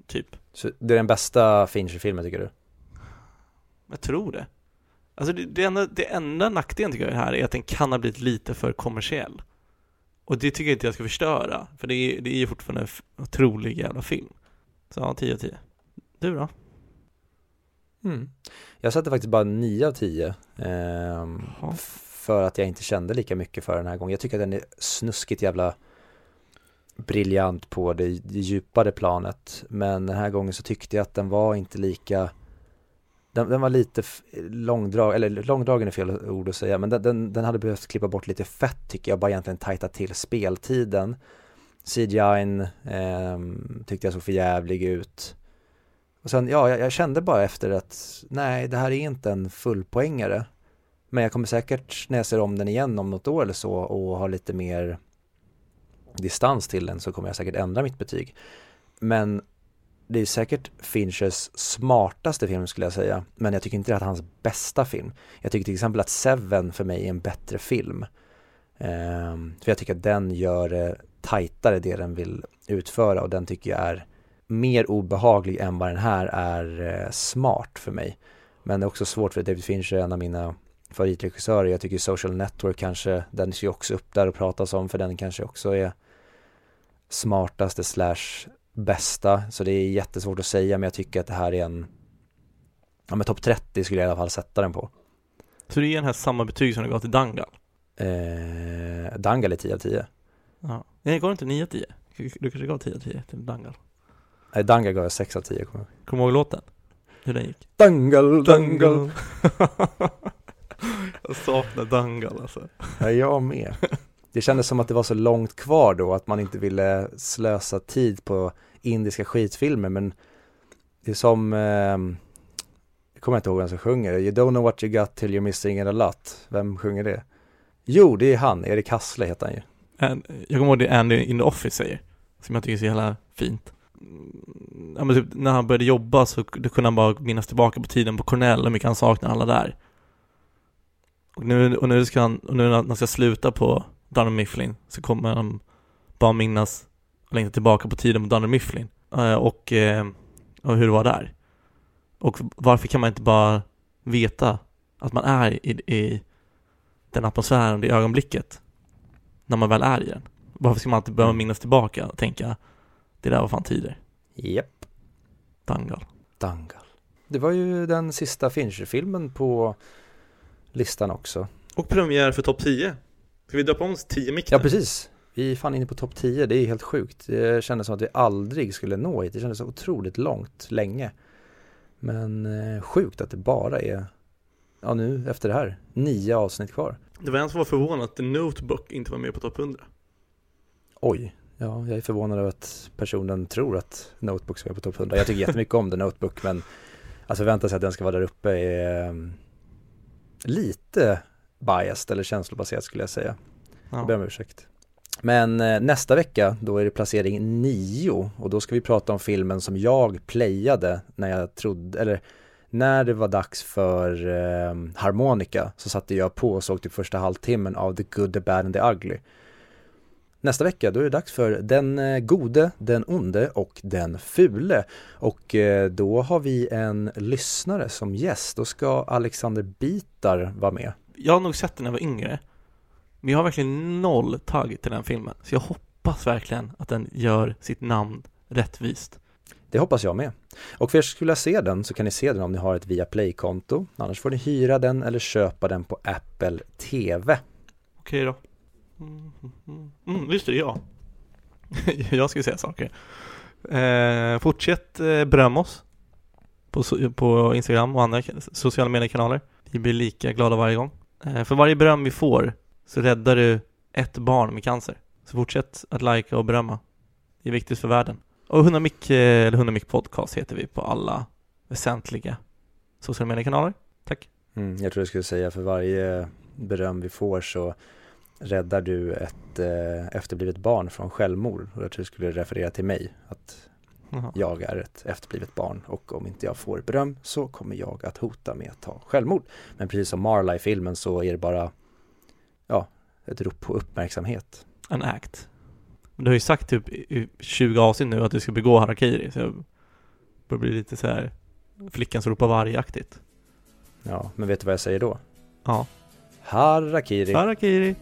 Typ, Så det är den bästa Fincher-filmen tycker du? jag tror det Alltså det, det, enda, det enda nackdelen tycker jag här är att den kan ha blivit lite för kommersiell Och det tycker jag inte jag ska förstöra För det är, det är ju fortfarande en otrolig jävla film Så ja, 10 av 10 Du då? Mm. Jag satte faktiskt bara 9 av 10 ehm, Ja. För att jag inte kände lika mycket för den här gången Jag tycker att den är snuskigt jävla briljant på det djupare planet Men den här gången så tyckte jag att den var inte lika den, den var lite långdragen, långdrag, eller långdragen är fel ord att säga Men den, den, den hade behövt klippa bort lite fett tycker jag Bara egentligen tajta till speltiden CGI'n eh, tyckte jag såg för jävlig ut och sen, ja, jag, jag kände bara efter att nej, det här är inte en fullpoängare. Men jag kommer säkert, när jag ser om den igen om något år eller så och har lite mer distans till den så kommer jag säkert ändra mitt betyg. Men det är säkert Finchers smartaste film skulle jag säga. Men jag tycker inte det är hans bästa film. Jag tycker till exempel att Seven för mig är en bättre film. Um, för jag tycker att den gör det tajtare det den vill utföra och den tycker jag är mer obehaglig än vad den här är eh, smart för mig. Men det är också svårt för David Fincher är en av mina favoritregissörer. Jag tycker Social Network kanske, den är ju också upp där och pratas om för den kanske också är smartaste slash bästa. Så det är jättesvårt att säga men jag tycker att det här är en, ja men topp 30 skulle jag i alla fall sätta den på. Så du ger den här samma betyg som du gav till Dangal? Eh, Dangal är 10 av 10. Ja Nej, gav du inte 9 av 10? Du kanske gav 10 av 10 till Dangal? Nej, Dangal gav jag 6 av 10 kommer jag ihåg. Kommer du ihåg låten? Hur den gick? Dangal, Dangal. jag saknar Dangal alltså Ja, jag med. Det kändes som att det var så långt kvar då, att man inte ville slösa tid på indiska skitfilmer, men det är som, eh, jag kommer inte ihåg vem som sjunger You don't know what you got till you're missing it a lot. Vem sjunger det? Jo, det är han, Erik Hassle heter han ju. Jag kommer ihåg det Andy in the Office säger, som jag tycker är så jävla fint. Mm, ja, men typ, när han började jobba så då kunde han bara minnas tillbaka på tiden på Cornell och hur mycket han saknar alla där. Och nu, och nu ska han, och nu när han ska sluta på Dunder Mifflin så kommer han bara minnas och längta tillbaka på tiden på Dunder Mifflin eh, och, eh, och hur det var där. Och varför kan man inte bara veta att man är i, i den atmosfären, det ögonblicket när man väl är i den. Varför ska man alltid behöva minnas tillbaka och tänka det där var fan tider. Japp, Dangal. Dangal. Det var ju den sista Fincher-filmen på listan också. Och premiär för topp 10. Ska vi döpa om oss 10 mick Ja, precis. Vi är fan inne på topp 10, det är helt sjukt. Det kändes som att vi aldrig skulle nå hit. Det kändes så otroligt långt, länge. Men eh, sjukt att det bara är, ja nu efter det här, nio avsnitt kvar. Det var en som var förvånad att The Notebook inte var med på topp 100. Oj, ja jag är förvånad över att personen tror att Notebook ska vara på topp 100. Jag tycker jättemycket om The Notebook men att förvänta sig att den ska vara där uppe är um, lite biased eller känslobaserat skulle jag säga. Jag ber Ja. om ursäkt. Men eh, nästa vecka, då är det placering 9 och då ska vi prata om filmen som jag playade när jag trodde, eller när det var dags för eh, harmonika så satte jag på och såg typ första halvtimmen av The Good, The Bad and The Ugly. Nästa vecka, då är det dags för Den eh, gode, Den onde och Den fule. Och eh, då har vi en lyssnare som gäst. Då ska Alexander Bitar vara med. Jag har nog sett den när jag var yngre. Men jag har verkligen noll tagg till den filmen. Så jag hoppas verkligen att den gör sitt namn rättvist. Det hoppas jag med. Och för er som skulle vilja se den så kan ni se den om ni har ett Viaplay-konto. Annars får ni hyra den eller köpa den på Apple TV. Okej då. Mm, mm, mm, just det, ja. jag skulle säga saker. Eh, fortsätt eh, berömma oss på, på Instagram och andra sociala mediekanaler. Vi blir lika glada varje gång. Eh, för varje beröm vi får så räddar du ett barn med cancer. Så fortsätt att likea och berömma. Det är viktigt för världen. Och 100 eh, eller 100 Podcast heter vi på alla väsentliga sociala mediekanaler. Tack. Mm, jag tror jag skulle säga för varje beröm vi får så räddar du ett eh, efterblivet barn från självmord. Och jag tror du skulle referera till mig. Att Aha. jag är ett efterblivet barn och om inte jag får beröm så kommer jag att hota med att ta självmord. Men precis som Marla i filmen så är det bara ja, ett rop på uppmärksamhet. En act. Du har ju sagt typ i 20 avsnitt nu att du ska begå harakiri, så jag börjar bli lite så här flickan som ropar vargaktigt. Ja, men vet du vad jag säger då? Ja. Harakiri. Harakiri.